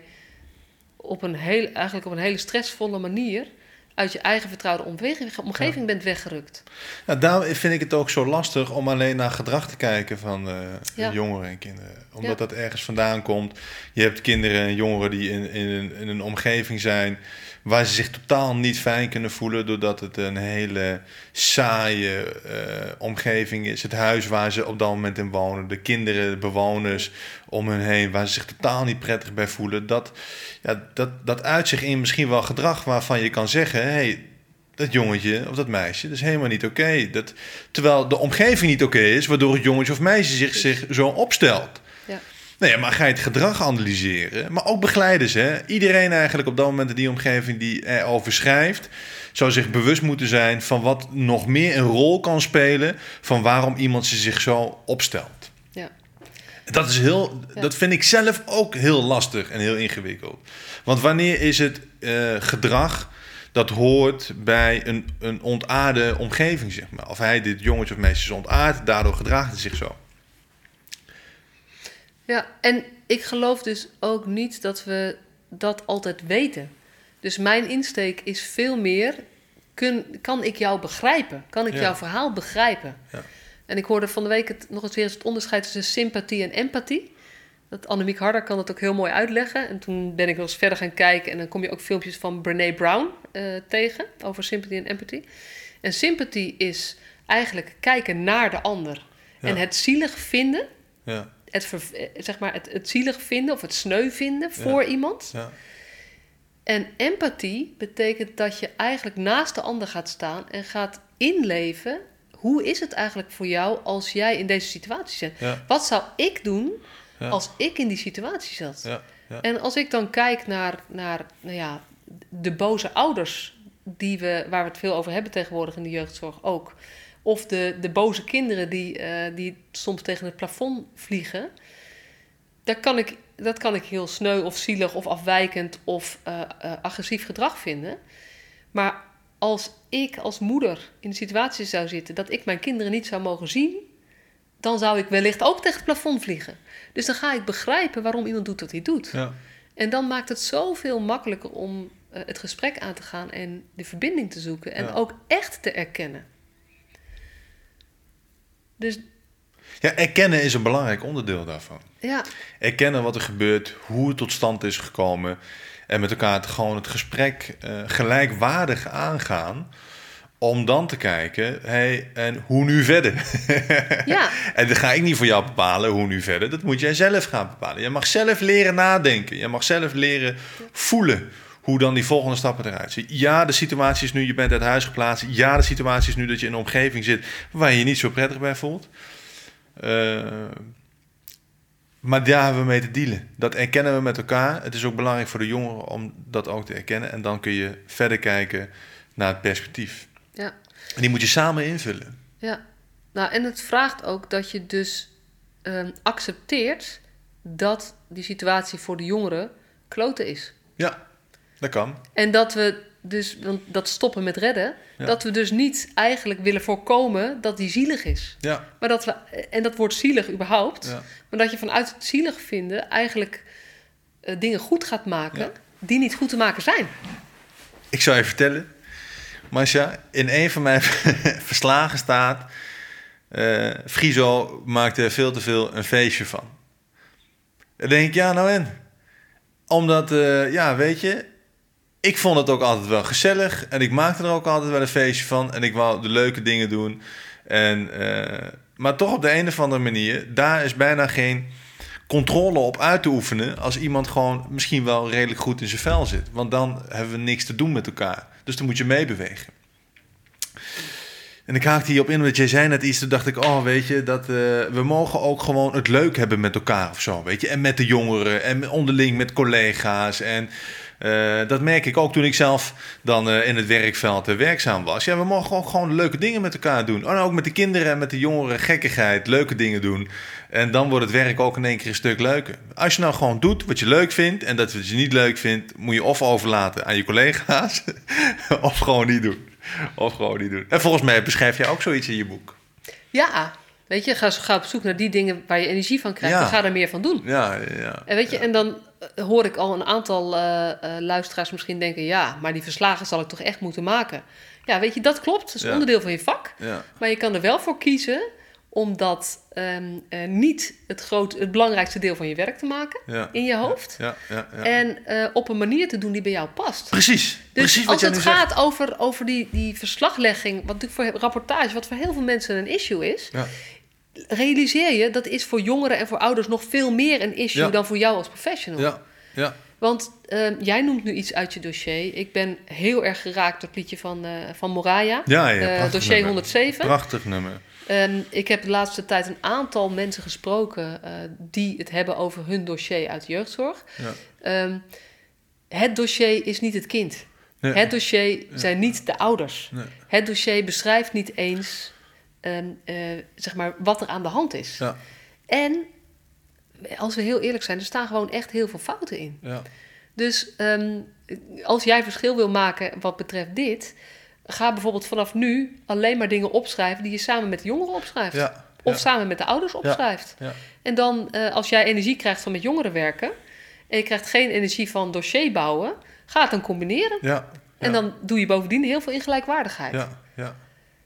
op een, heel, eigenlijk op een hele stressvolle manier uit je eigen vertrouwde omgeving, omgeving bent weggerukt. Nou, daarom vind ik het ook zo lastig om alleen naar gedrag te kijken van eh, Ja. jongeren en kinderen. Omdat Ja. dat ergens vandaan komt. Je hebt kinderen en jongeren die in, in een omgeving zijn waar ze zich totaal niet fijn kunnen voelen, doordat het een hele saaie eh, omgeving is. Het huis waar ze op dat moment in wonen, de kinderen, de bewoners om hun heen, waar ze zich totaal niet prettig bij voelen. Dat, ja, dat, dat uit zich in misschien wel gedrag waarvan je kan zeggen: hé, hey, dat jongetje of dat meisje, dat is helemaal niet oké. Dat Terwijl de omgeving niet oké is, waardoor het jongetje of meisje zich, zich zo opstelt. Ja. Nee, maar ga je het gedrag analyseren, maar ook begeleiders. Hè? Iedereen eigenlijk op dat moment in die omgeving die erover schrijft, zou zich bewust moeten zijn van wat nog meer een rol kan spelen van waarom iemand zich zo opstelt. Ja. Dat, is heel, Ja. dat vind ik zelf ook heel lastig en heel ingewikkeld. Want wanneer is het eh, gedrag dat hoort bij een, een ontaarde omgeving, zeg maar. Of hij, dit jongetje of meisje, is ontaard, daardoor gedraagt hij zich zo. Ja, en ik geloof dus ook niet dat we dat altijd weten. Dus mijn insteek is veel meer, kun, kan ik jou begrijpen? Kan ik Ja. jouw verhaal begrijpen? Ja. En ik hoorde van de week het, nog eens weer eens het onderscheid tussen sympathie en empathie. Dat Annemiek Harder kan het ook heel mooi uitleggen. En toen ben ik nog eens verder gaan kijken. En dan kom je ook filmpjes van Brene Brown eh, tegen over sympathie en empathie. En sympathie is eigenlijk kijken naar de ander. Ja. En het zielig vinden Ja, het, eh, zeg maar het, het zielig vinden of het sneu vinden voor iemand. ja, En empathie betekent dat je eigenlijk naast de ander gaat staan en gaat inleven. Hoe is het eigenlijk voor jou als jij in deze situatie zit? ja, Wat zou ik doen als ik in die situatie zat? ja, ja. En als ik dan kijk naar, naar nou ja, de boze ouders, die we, waar we het veel over hebben tegenwoordig in de jeugdzorg ook. Of de, de boze kinderen die, eh, die soms tegen het plafond vliegen. Daar kan ik, dat kan ik heel sneu of zielig of afwijkend of eh, eh, agressief gedrag vinden. Maar als ik als moeder in de situatie zou zitten dat ik mijn kinderen niet zou mogen zien, dan zou ik wellicht ook tegen het plafond vliegen. Dus dan ga ik begrijpen waarom iemand doet wat hij doet. ja. En dan maakt het zoveel makkelijker om het gesprek aan te gaan en de verbinding te zoeken en Ja. ook echt te erkennen. Dus Ja, erkennen is een belangrijk onderdeel daarvan. ja, Erkennen wat er gebeurt, hoe het tot stand is gekomen. En met elkaar het, gewoon het gesprek eh, gelijkwaardig aangaan. Om dan te kijken, hey, en hoe nu verder? ja, En dat ga ik niet voor jou bepalen, hoe nu verder. Dat moet jij zelf gaan bepalen. Je mag zelf leren nadenken. Je mag zelf leren voelen hoe dan die volgende stappen eruit zien. Ja, de situatie is nu, je bent uit huis geplaatst. Ja, de situatie is nu dat je in een omgeving zit waar je je niet zo prettig bij voelt. Eh, maar daar hebben we mee te dealen. Dat erkennen we met elkaar. Het is ook belangrijk voor de jongeren om dat ook te erkennen. En dan kun je verder kijken naar het perspectief. ja, En die moet je samen invullen. ja. Nou, en het vraagt ook dat je dus ehm, accepteert dat die situatie voor de jongeren kloten is. Ja, dat kan. En dat we dus, want dat stoppen met redden, Ja. dat we dus niet eigenlijk willen voorkomen dat die zielig is. Ja, Maar dat we, en dat wordt zielig überhaupt, ja. maar dat je vanuit het zielig vinden eigenlijk eh, dingen goed gaat maken Ja. die niet goed te maken zijn. Ik zou je vertellen, Marcia, in een van mijn verslagen staat... eh Friso maakte er veel te veel een feestje van. Dan denk ik, ja, nou en? Omdat, eh, ja, weet je... Ik vond het ook altijd wel gezellig. En ik maakte er ook altijd wel een feestje van. En ik wou de leuke dingen doen. En, eh, maar toch op de een of andere manier... daar is bijna geen controle op uit te oefenen... als iemand gewoon misschien wel redelijk goed in zijn vel zit. Want dan hebben we niks te doen met elkaar. Dus dan moet je meebewegen. En ik haakte hierop in, omdat jij zei net iets. Toen dacht ik, oh, weet je, dat, eh, we mogen ook gewoon het leuk hebben met elkaar of zo, weet je. En met de jongeren en onderling met collega's. En eh, dat merk ik ook toen ik zelf dan eh, in het werkveld eh, werkzaam was. Ja, we mogen ook gewoon leuke dingen met elkaar doen. Oh, en ook met de kinderen en met de jongeren, gekkigheid, leuke dingen doen. En dan wordt het werk ook in één keer een stuk leuker. Als je nou gewoon doet wat je leuk vindt en dat wat je niet leuk vindt, moet je of overlaten aan je collega's, of gewoon niet doen. Of gewoon niet doen. En volgens mij beschrijf jij ook zoiets in je boek. Ja, weet je, ga, ga op zoek naar die dingen waar je energie van krijgt Ja. en ga er meer van doen. Ja, ja. En weet je, en dan hoor ik al een aantal eh, eh, luisteraars misschien denken: ja, maar die verslagen zal ik toch echt moeten maken. Ja, weet je, dat klopt. Dat is Ja. onderdeel van je vak. ja. Maar je kan er wel voor kiezen om dat ehm, eh, niet het, groot, het belangrijkste deel van je werk te maken ja. in je hoofd. Ja, ja, ja. En eh, op een manier te doen die bij jou past. Precies, Dus precies wat als het zegt. gaat over, over die, die verslaglegging, wat natuurlijk voor rapportage, wat voor heel veel mensen een issue is, Ja. Realiseer je dat is voor jongeren en voor ouders nog veel meer een issue Ja. dan voor jou als professional. Ja, ja, Want eh, jij noemt nu iets uit je dossier. Ik ben heel erg geraakt door het liedje van, eh, van Moraya. ja, ja Eh, dossier nummer. 107. Prachtig nummer. Ehm, ik heb de laatste tijd een aantal mensen gesproken eh, die het hebben over hun dossier uit jeugdzorg. Ja. Ehm, het dossier is niet het kind. Nee. Het dossier zijn niet de ouders. Nee. Het dossier beschrijft niet eens ehm, eh, zeg maar wat er aan de hand is. Ja, En als we heel eerlijk zijn, er staan gewoon echt heel veel fouten in. ja, Dus ehm, als jij verschil wil maken wat betreft dit, ga bijvoorbeeld vanaf nu alleen maar dingen opschrijven die je samen met de jongeren opschrijft. ja. Of ja, samen met de ouders opschrijft. ja. En dan, eh, als jij energie krijgt van met jongeren werken en je krijgt geen energie van dossier bouwen, ga het dan combineren. Ja, En dan doe je bovendien heel veel in gelijkwaardigheid. Ja, ja.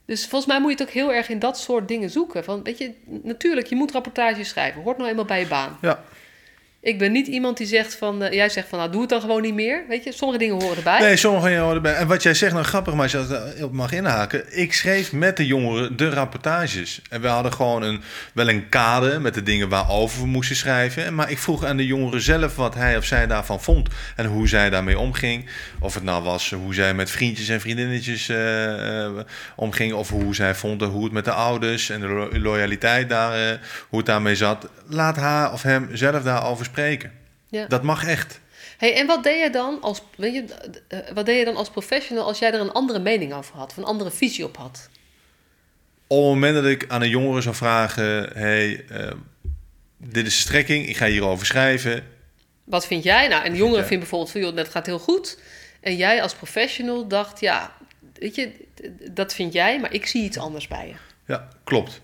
Dus volgens mij moet je het ook heel erg in dat soort dingen zoeken. Van, weet je, natuurlijk, je moet rapportages schrijven. Hoort nou eenmaal bij je baan. Ja. Ik ben niet iemand die zegt van... eh, jij zegt van, nou, doe het dan gewoon niet meer. Weet je, sommige dingen horen erbij. Nee, sommige jongeren erbij. En wat jij zegt, nou grappig, maar als je dat op mag inhaken. Ik schreef met de jongeren de rapportages. En we hadden gewoon een, wel een kader met de dingen waarover we moesten schrijven. Maar ik vroeg aan de jongeren zelf wat hij of zij daarvan vond. En hoe zij daarmee omging. Of het nou was hoe zij met vriendjes en vriendinnetjes eh, eh, omging. Of hoe zij vond hoe het met de ouders en de lo- loyaliteit daar, eh, hoe het daarmee zat. Laat haar of hem zelf daarover spreken. Ja. Dat mag echt. Hey, en wat deed je dan als, weet je, eh, wat deed je dan als professional als jij er een andere mening over had? Of een andere visie op had? Op het moment dat ik aan een jongere zou vragen: hey, eh, dit is de strekking, ik ga hierover schrijven. Wat vind jij? Nou, en de jongeren jij? vinden bijvoorbeeld van, joh, dat gaat heel goed. En jij als professional dacht, ja, weet je, dat vind jij, maar ik zie iets anders bij je. Ja, klopt.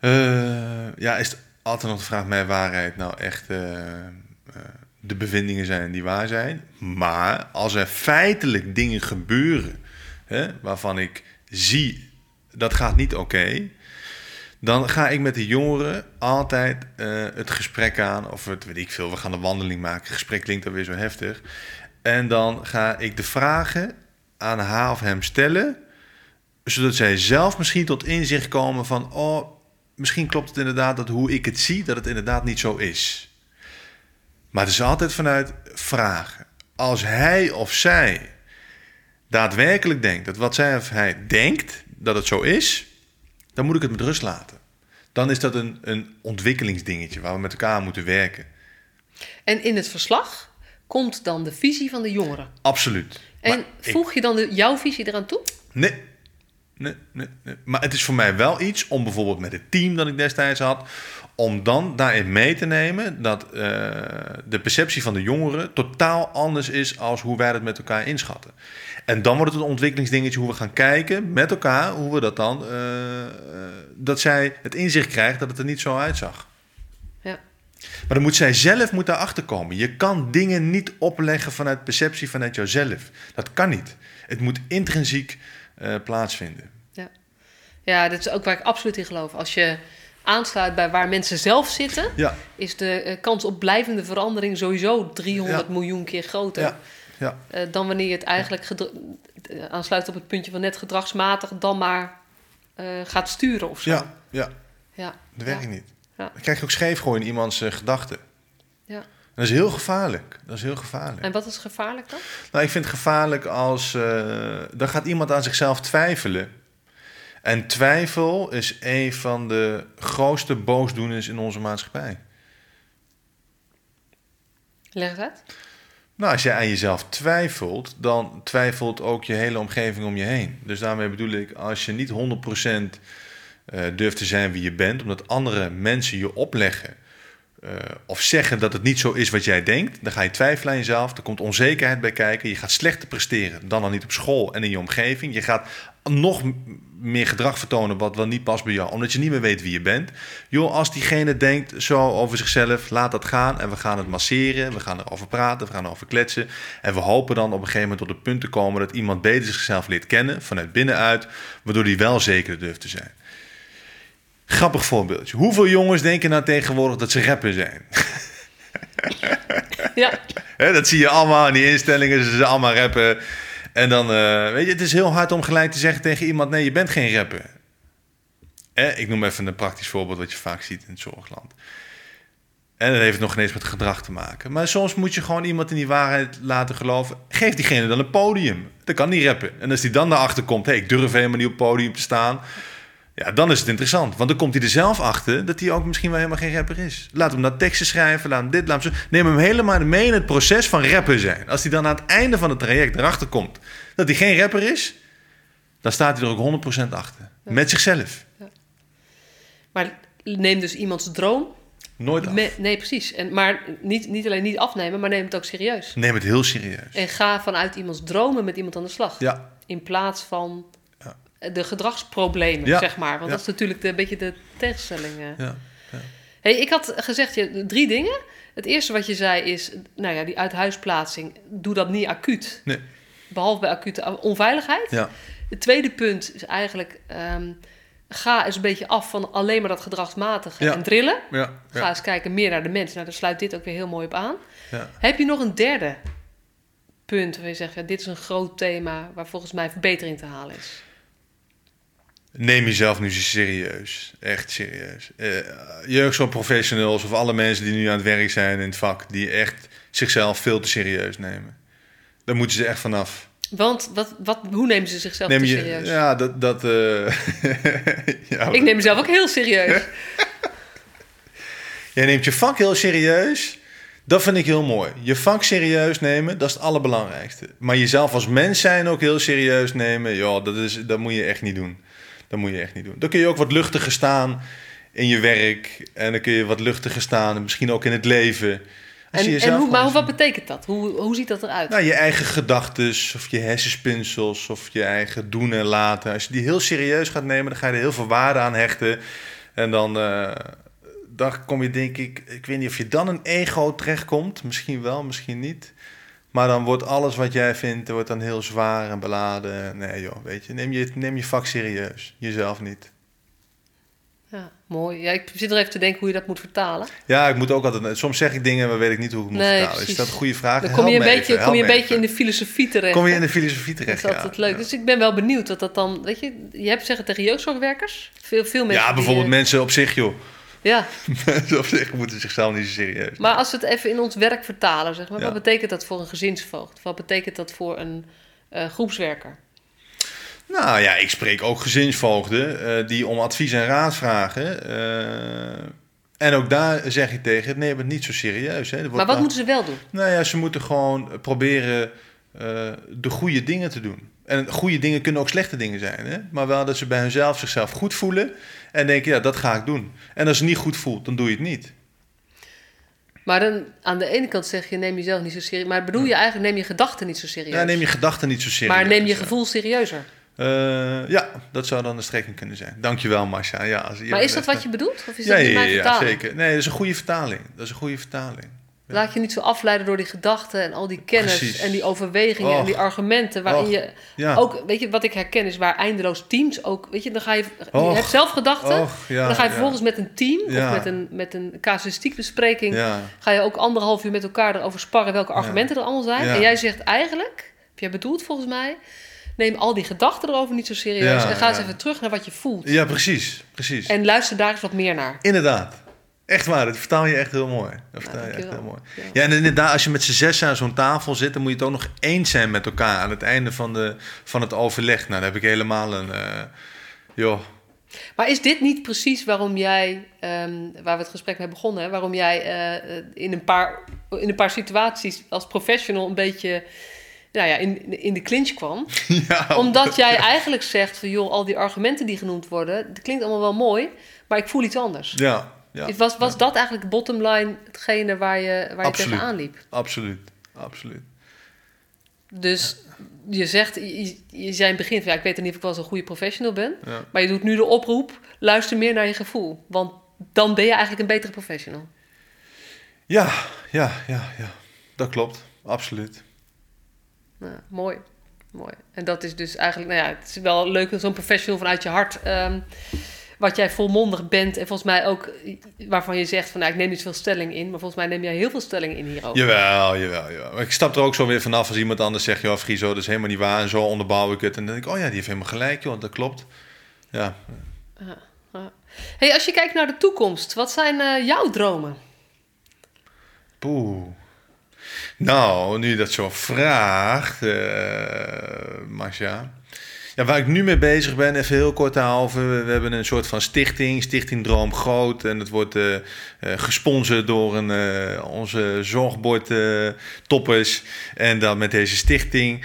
Eh, ja, is het altijd nog de vraag: mijn waarheid nou echt eh, eh, de bevindingen zijn die waar zijn? Maar als er feitelijk dingen gebeuren hè, waarvan ik zie dat gaat niet oké. dan ga ik met de jongeren altijd eh, het gesprek aan. Of het weet ik veel, we gaan een wandeling maken. Het gesprek klinkt dan weer zo heftig. En dan ga ik de vragen aan haar of hem stellen. Zodat zij zelf misschien tot inzicht komen van... oh, misschien klopt het inderdaad dat hoe ik het zie... dat het inderdaad niet zo is. Maar het is altijd vanuit vragen. Als hij of zij daadwerkelijk denkt... dat wat zij of hij denkt dat het zo is... dan moet ik het met rust laten. Dan is dat een, een ontwikkelingsdingetje waar we met elkaar moeten werken. En in het verslag komt dan de visie van de jongeren. Absoluut. En ik- voeg je dan de, jouw visie eraan toe? Nee. Nee, nee, nee. Maar het is voor mij wel iets om bijvoorbeeld met het team dat ik destijds had, om dan daarin mee te nemen dat uh, de perceptie van de jongeren totaal anders is als hoe wij dat met elkaar inschatten. En dan wordt het een ontwikkelingsdingetje hoe we gaan kijken met elkaar, hoe we dat dan, uh, dat zij het inzicht krijgt dat het er niet zo uitzag. Ja. Maar dan moet zij zelf moet daarachter komen. Je kan dingen niet opleggen vanuit perceptie vanuit jouzelf. Dat kan niet. Het moet intrinsiek uh, plaatsvinden. Ja. ja, dat is ook waar ik absoluut in geloof. Als je aansluit bij waar mensen zelf zitten, ja. is de uh, kans op blijvende verandering sowieso 300 ja. miljoen keer groter. Ja. Ja. Uh, dan wanneer je het eigenlijk aansluit op het puntje van net gedragsmatig dan maar gaat sturen of zo. Ja, ja. ja. dat werkt niet. Ja. Dan krijg je ook scheefgooien in iemands gedachten. Ja. Dat is heel gevaarlijk. Dat is heel gevaarlijk. En wat is gevaarlijk dan? Nou, ik vind het gevaarlijk als... Uh, dan gaat iemand aan zichzelf twijfelen. En twijfel is een van de grootste boosdoeners in onze maatschappij. Leg het uit. Nou, als je aan jezelf twijfelt, dan twijfelt ook je hele omgeving om je heen. Dus daarmee bedoel ik, als je niet 100% uh, durft te zijn wie je bent, omdat andere mensen je opleggen uh, of zeggen dat het niet zo is wat jij denkt, dan ga je twijfelen aan jezelf. Er komt onzekerheid bij kijken. Je gaat slechter presteren dan dan niet op school en in je omgeving. Je gaat nog meer gedrag vertonen wat wel niet past bij jou, omdat je niet meer weet wie je bent. Joh, als diegene denkt zo over zichzelf, laat dat gaan en we gaan het masseren, we gaan erover praten, we gaan erover kletsen. En we hopen dan op een gegeven moment tot het punt te komen dat iemand beter zichzelf leert kennen, vanuit binnenuit, waardoor die wel zeker durft te zijn. Grappig voorbeeldje. Hoeveel jongens denken nou tegenwoordig dat ze rapper zijn? Ja. He, dat zie je allemaal in die instellingen. Ze zijn allemaal rappen. En dan, uh, weet je, het is heel hard om gelijk te zeggen tegen iemand: nee, je bent geen rapper. Eh, ik noem even een praktisch voorbeeld wat je vaak ziet in het zorgland. En dat heeft nog ineens met gedrag te maken. Maar soms moet je gewoon iemand in die waarheid laten geloven. Geef diegene dan een podium. Dat kan niet rappen. En als die dan daarachter komt: hé, hey, ik durf helemaal niet op het podium te staan. Ja, dan is het interessant. Want dan komt hij er zelf achter dat hij ook misschien wel helemaal geen rapper is. Laat hem dan teksten schrijven, laat hem dit, laat hem zo. Neem hem helemaal mee in het proces van rapper zijn. Als hij dan aan het einde van het traject erachter komt dat hij geen rapper is, dan staat hij er ook 100% achter. Ja. Met zichzelf. Ja. Maar neem dus iemands droom. Nooit af. Me, nee, precies. En, maar niet, niet alleen niet afnemen, maar neem het ook serieus. Neem het heel serieus. En ga vanuit iemands dromen met iemand aan de slag. Ja. In plaats van de gedragsproblemen, Ja. zeg maar. Want Ja. dat is natuurlijk de, een beetje de tegenstelling. Ja. Hey, ik had gezegd je, drie dingen. Het eerste wat je zei is, nou ja, die uithuisplaatsing, doe dat niet acuut. Nee. Behalve bij acute onveiligheid. Ja. Het tweede punt is eigenlijk, ehm, ga eens een beetje af van alleen maar dat gedragsmatige en drillen. Ga eens kijken meer naar de mens. Nou, daar sluit dit ook weer heel mooi op aan. Ja. Heb je nog een derde punt waar je zegt, ja, dit is een groot thema waar volgens mij verbetering te halen is? Neem jezelf nu serieus. Echt serieus. Uh, jeugdzorgprofessionals of alle mensen die nu aan het werk zijn in het vak, die echt zichzelf veel te serieus nemen. Daar moeten ze echt vanaf. Want wat, wat, hoe nemen ze zichzelf Neem te je, serieus? ja, dat. dat eh, ja, Ik neem mezelf ook heel serieus. Jij neemt je vak heel serieus. Dat vind ik heel mooi. Je vak serieus nemen, dat is het allerbelangrijkste. Maar jezelf als mens zijn ook heel serieus nemen, joh, dat, is, dat moet je echt niet doen. Dat moet je echt niet doen. Dan kun je ook wat luchtiger staan in je werk. En dan kun je wat luchtiger staan, misschien ook in het leven. Als En, jezelf en hoe, maar hoe- wat betekent dat? Hoe, hoe ziet dat eruit? Nou, je eigen gedachten of je hersenspinsels of je eigen doen en laten. Als je die heel serieus gaat nemen, dan ga je er heel veel waarde aan hechten. En dan, eh, dan kom je denk ik, ik weet niet of je dan een ego terechtkomt. Misschien wel, misschien niet. Maar dan wordt alles wat jij vindt, wordt dan heel zwaar en beladen. Nee joh, weet je, neem je, neem je vak serieus. Jezelf niet. Ja, mooi. Ja, ik zit er even te denken hoe je dat moet vertalen. Ja, ik moet ook altijd... Soms zeg ik dingen, maar weet ik niet hoe ik het moet Nee, vertalen. precies. Is dat een goede vraag? Dan kom je een beetje, even, kom je een beetje in de filosofie terecht. Kom je in de filosofie Dat terecht, is altijd ja. leuk. Ja. Dus ik ben wel benieuwd wat dat dan... Weet je, je hebt zeggen tegen jeugdzorgwerkers. Veel, veel mensen Ja, bijvoorbeeld eh, mensen op zich, joh. Ja, Mensen op zich moeten zichzelf niet zo serieus maar als we het even in ons werk vertalen, zeg maar. Ja. Wat betekent dat voor een gezinsvoogd? Wat betekent dat voor een eh, groepswerker? Nou ja, ik spreek ook gezinsvoogden eh, die om advies en raad vragen. eh, en ook daar zeg ik tegen, neem het niet zo serieus. Hè. Maar wat moeten ze wel doen? Nou ja, ze moeten gewoon proberen de goede dingen te doen. En goede dingen kunnen ook slechte dingen zijn. Hè? Maar wel dat ze bij hunzelf zichzelf goed voelen. En denken, ja, dat ga ik doen. En als je niet goed voelt, dan doe je het niet. Maar dan aan de ene kant zeg je, neem jezelf niet zo serieus. Maar bedoel je eigenlijk, neem je gedachten niet zo serieus. Ja, neem je gedachten niet zo serieus. maar neem je gevoel serieuzer. Uh, ja, dat zou dan de strekking kunnen zijn. Dankjewel, Masha. Ja, als, maar is dat wat je bedoelt? Of is ja, dat ja, ja, zeker. Nee, dat is een goede vertaling. Dat is een goede vertaling. Laat je niet zo afleiden door die gedachten en al die kennis Precies. en die overwegingen en die argumenten. Waarin je Ja. ook, weet je, wat ik herken is waar eindeloos teams ook, weet je, dan ga je, hebt zelf gedachten. Ja, dan ga je ja. vervolgens met een team of met een, met een casuïstiekbespreking, Ja, ga je ook anderhalf uur met elkaar erover sparren welke argumenten er allemaal zijn. En jij zegt eigenlijk, heb jij bedoeld volgens mij, neem al die gedachten erover niet zo serieus Ja, en ga eens ja. even terug naar wat je voelt. ja precies. precies. En luister daar eens wat meer naar. Inderdaad. Echt waar, dat vertaal je echt heel mooi. Dat vertaal je echt heel mooi. Ja. En inderdaad, als je met z'n zes aan zo'n tafel zit, dan moet je het ook nog eens zijn met elkaar aan het einde van, de, van het overleg. Nou, dan heb ik helemaal een. eh, joh. Maar is dit niet precies waarom jij, ehm, waar we het gesprek mee begonnen, hè, waarom jij eh, eh, in, een paar, in een paar situaties als professional een beetje nou ja, in, in de clinch kwam? ja, Omdat jij eigenlijk zegt van joh, al die argumenten die genoemd worden, dat klinkt allemaal wel mooi, maar ik voel iets anders. Ja, ja, was was dat eigenlijk bottom line hetgene waar je, waar je Absoluut. tegenaan liep? absoluut. Absoluut. Dus je zegt, je, je zei in het begin van ja, ik weet niet of ik wel zo'n goede professional ben. Ja. Maar je doet nu de oproep, luister meer naar je gevoel. Want dan ben je eigenlijk een betere professional. Ja, ja, ja, ja. Dat klopt. Absoluut. Nou, mooi. mooi. En dat is dus eigenlijk, nou ja, het is wel leuk dat zo'n professional vanuit je hart, ehm, wat jij volmondig bent en volgens mij ook, waarvan je zegt van nou, ik neem niet veel stelling in, maar volgens mij neem jij heel veel stelling in hierover. Jawel, jawel, jawel. Maar ik stap er ook zo weer vanaf als iemand anders zegt... joh, Friso, dat is helemaal niet waar en zo onderbouw ik het. En dan denk ik, oh ja, die heeft helemaal gelijk, joh, dat klopt. Ja, Hey, als je kijkt naar de toekomst, wat zijn eh, jouw dromen? poeh. Nou, nu je dat zo vraagt, Masha... Ja, waar ik nu mee bezig ben, even heel kort daarover. We, hebben een soort van stichting, Stichting Droom Groot. En het wordt eh, eh, gesponsord door een, eh, onze zorgbord eh, toppers. En dan met deze stichting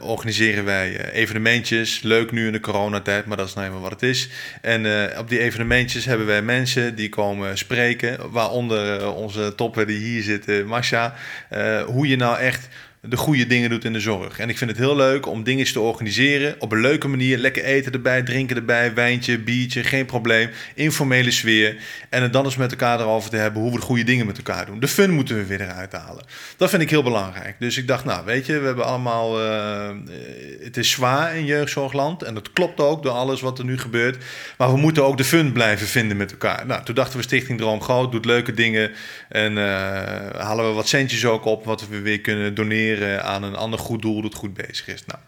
organiseren wij evenementjes. Leuk nu in de coronatijd, maar dat is nou eenmaal wat het is. En op die evenementjes hebben wij mensen die komen spreken. Waaronder onze topper die hier zit, Masha. Hoe je nou echt de goede dingen doet in de zorg. En ik vind het heel leuk om dingen te organiseren op een leuke manier. Lekker eten erbij, drinken erbij, wijntje, biertje, geen probleem. Informele sfeer. En het dan eens met elkaar erover te hebben hoe we de goede dingen met elkaar doen. De fun moeten we weer eruit halen. Dat vind ik heel belangrijk. Dus ik dacht, nou weet je, we hebben allemaal... eh, het is zwaar in jeugdzorgland. En dat klopt ook door alles wat er nu gebeurt. Maar we moeten ook de fun blijven vinden met elkaar. Nou, toen dachten we Stichting Droom Groot doet leuke dingen. En eh, halen we wat centjes ook op wat we weer kunnen doneren aan een ander goed doel dat goed bezig is. Nou,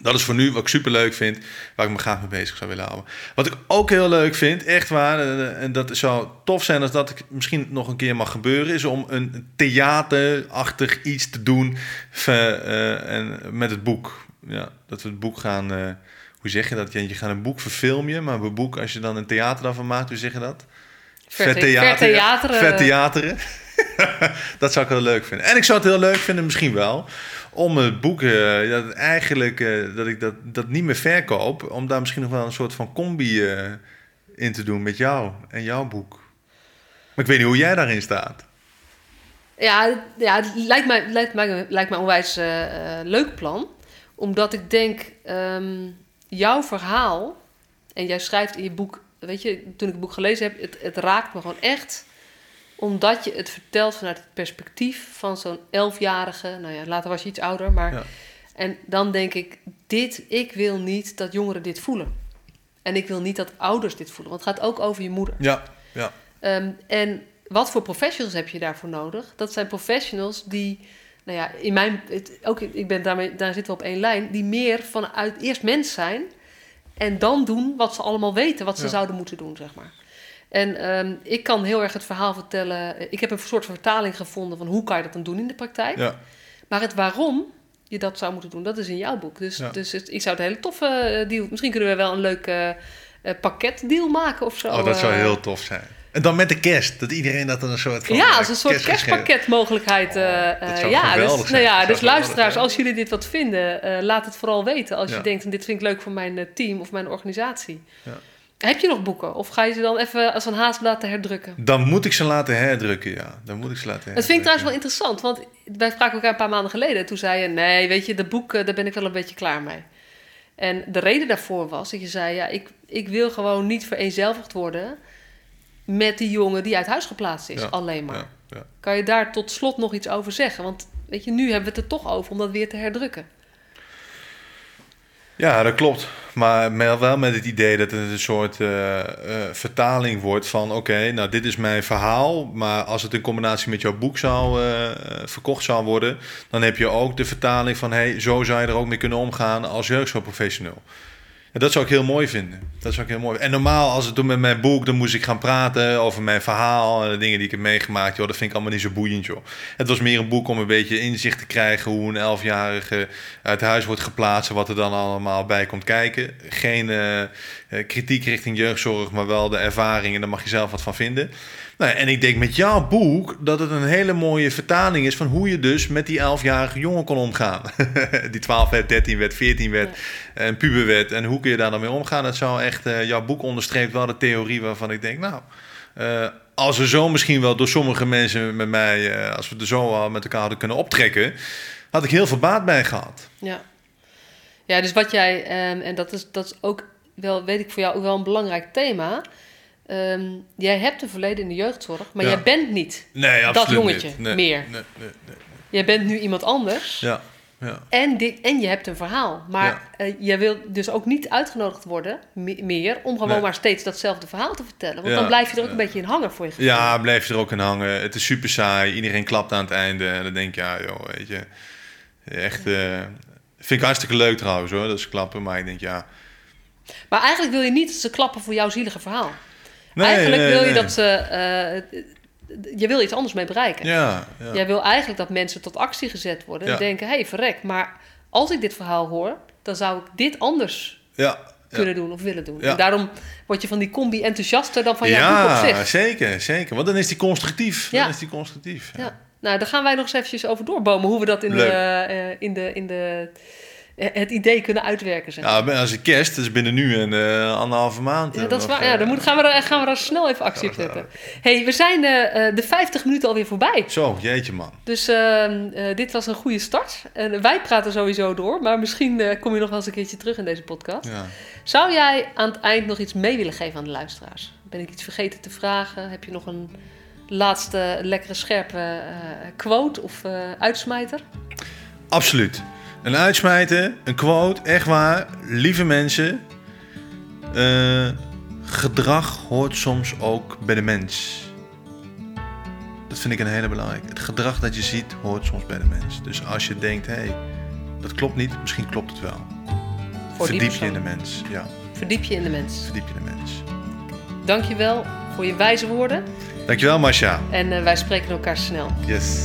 dat is voor nu wat ik super leuk vind, waar ik me graag mee bezig zou willen houden. Wat ik ook heel leuk vind, echt waar, eh, en dat zou tof zijn als dat ik misschien nog een keer mag gebeuren, is om een theaterachtig iets te doen eh, en met het boek. Ja, dat we het boek gaan, eh, hoe zeg je dat? Je je gaat een boek verfilmen, maar een boek, als je dan een theater daarvan maakt, hoe zeg je dat? Vertheateren. Vertheateren. Dat zou ik heel leuk vinden. En ik zou het heel leuk vinden, misschien wel, om het boek, eh, dat eigenlijk, eh, dat ik dat, dat niet meer verkoop, om daar misschien nog wel een soort van combi eh, in te doen met jou en jouw boek. Maar ik weet niet hoe jij daarin staat. Ja, ja het lijkt mij, lijkt mij, lijkt mij onwijs leuk plan. Omdat ik denk, ehm, jouw verhaal... En jij schrijft in je boek... Weet je, toen ik het boek gelezen heb... Het, het raakt me gewoon echt. Omdat je het vertelt vanuit het perspectief van zo'n elfjarige... Nou ja, later was je iets ouder, maar... Ja. En dan denk ik, dit, ik wil niet dat jongeren dit voelen. En ik wil niet dat ouders dit voelen. Want het gaat ook over je moeder. Ja, ja. Ehm, en wat voor professionals heb je daarvoor nodig? Dat zijn professionals die, nou ja, in mijn, het, ook ik ben daarmee, daar zitten we op één lijn, die meer vanuit eerst mens zijn en dan doen wat ze allemaal weten, wat ze Ja. zouden moeten doen, zeg maar. En ehm, ik kan heel erg het verhaal vertellen. Ik heb een soort vertaling gevonden van hoe kan je dat dan doen in de praktijk. ja. Maar het waarom je dat zou moeten doen, dat is in jouw boek. Dus, Ja. dus het- ik zou het een hele toffe eh, deal. Misschien kunnen we wel een leuk eh, eh, pakketdeal maken of zo. Oh, dat zou heel tof zijn. En dan met de kerst, dat iedereen dat dan een soort van... ja, als een soort kerstpakketmogelijkheid. Dat zou ja, dus, zijn. nou ja, dus luisteraars, als jullie dit wat vinden, laat het vooral weten. Als Ja. je denkt, dit vind ik leuk voor mijn team of mijn organisatie. Ja. Heb je nog boeken? Of ga je ze dan even als een haast laten herdrukken? Dan moet ik ze laten herdrukken, ja. Dan moet ik ze laten herdrukken. Dat vind ik trouwens wel interessant, want wij spraken elkaar een paar maanden geleden. Toen zei je, nee, weet je, de boeken, daar ben ik wel een beetje klaar mee. En de reden daarvoor was dat je zei, ja, ik, ik wil gewoon niet vereenzelvigd worden met die jongen die uit huis geplaatst is, Ja, alleen maar. Ja, ja. Kan je daar tot slot nog iets over zeggen? Want weet je, nu hebben we het er toch over om dat weer te herdrukken. Ja, dat klopt. Maar wel met het idee dat het een soort eh, eh, vertaling wordt van... oké, nou dit is mijn verhaal... maar als het in combinatie met jouw boek zou eh, verkocht zou worden... dan heb je ook de vertaling van... hey, zo zou je er ook mee kunnen omgaan als jeugdzorgprofessional. En dat zou ik heel mooi vinden. Dat zou ik heel mooi En normaal, als het toen met mijn boek... dan moest ik gaan praten over mijn verhaal... en de dingen die ik heb meegemaakt. Joh, dat vind ik allemaal niet zo boeiend, joh. Het was meer een boek om een beetje inzicht te krijgen... hoe een elfjarige uit huis wordt geplaatst... en wat er dan allemaal bij komt kijken. Geen eh, eh, kritiek richting jeugdzorg... maar wel de ervaring en daar mag je zelf wat van vinden. Nou, en ik denk met jouw boek dat het een hele mooie vertaling is... van hoe je dus met die elfjarige jongen kon omgaan. die 12 werd, 13 werd, 14 werd... en puber werd. En hoe kun je daar dan mee omgaan? Dat zou echt... eh, jouw boek onderstreept wel de theorie waarvan ik denk... nou, eh, als we zo misschien wel door sommige mensen met mij... eh, als we er zo al met elkaar hadden kunnen optrekken... had ik heel veel baat bij gehad. Ja, ja dus wat jij, ehm, en dat is, dat is ook wel, weet ik voor jou, ook wel een belangrijk thema. Ehm, jij hebt een verleden in de jeugdzorg, maar Ja. jij bent niet. Nee, Dat jongetje, niet. Nee, meer. Nee, nee, nee. Jij bent nu iemand anders. Ja, ja. En, dit, en je hebt een verhaal. Maar eh, jij wil dus ook niet uitgenodigd worden, me- meer, om gewoon Nee. maar steeds datzelfde verhaal te vertellen. Want Ja, dan blijf je er ook ja. een beetje in hangen voor je gevoel. Ja, blijf je er ook in hangen. Het is super saai. Iedereen klapt aan het einde. En dan denk je, ja, joh, weet je. Echt, eh, vind ik hartstikke leuk trouwens hoor, dat ze klappen. Maar ik denk, ja. Maar eigenlijk wil je niet dat ze klappen voor jouw zielige verhaal. Nee, eigenlijk nee, wil je dat ze... eh, je wil iets anders mee bereiken. Ja, ja. Jij wil eigenlijk dat mensen tot actie gezet worden. En Ja. denken, hé, hey, verrek, maar als ik dit verhaal hoor... dan zou ik dit anders ja, ja. kunnen doen of willen doen. Ja. En daarom word je van die combi enthousiaster dan van jouw boek op ja zich. zeker, zeker. Want dan is die constructief. Ja. Dan is die constructief. Ja. Ja. Nou, daar gaan wij nog eens eventjes over doorbomen... hoe we dat in, de, eh, in, de, in de, het idee kunnen uitwerken. Zeg. Ja, als ik kerst, dat is binnen nu en eh, anderhalve maand. Ja, eh, dat is waar. Ja, eh, dan moet, gaan, we er, gaan we daar snel even actie op zetten. hey, we zijn eh, eh, de 50 minuten alweer voorbij. Zo, jeetje man. Dus ehm, eh, dit was een goede start. En wij praten sowieso door, maar misschien eh, kom je nog wel eens een keertje terug in deze podcast. Ja. Zou jij aan het eind nog iets mee willen geven aan de luisteraars? Ben ik iets vergeten te vragen? Heb je nog een laatste lekkere scherpe eh, quote of eh, uitsmijter? Absoluut. Een uitsmijten, een quote, echt waar. Lieve mensen, eh, gedrag hoort soms ook bij de mens. Dat vind ik een hele belangrijke. Het gedrag dat je ziet hoort soms bij de mens. Dus als je denkt, hé, hey, dat klopt niet, misschien klopt het wel. Voor Verdiep je in de mens. Ja, Verdiep je in de mens. verdiep je in de mens. Dankjewel voor je wijze woorden. Dankjewel, Masha. En eh, wij spreken elkaar snel. Yes.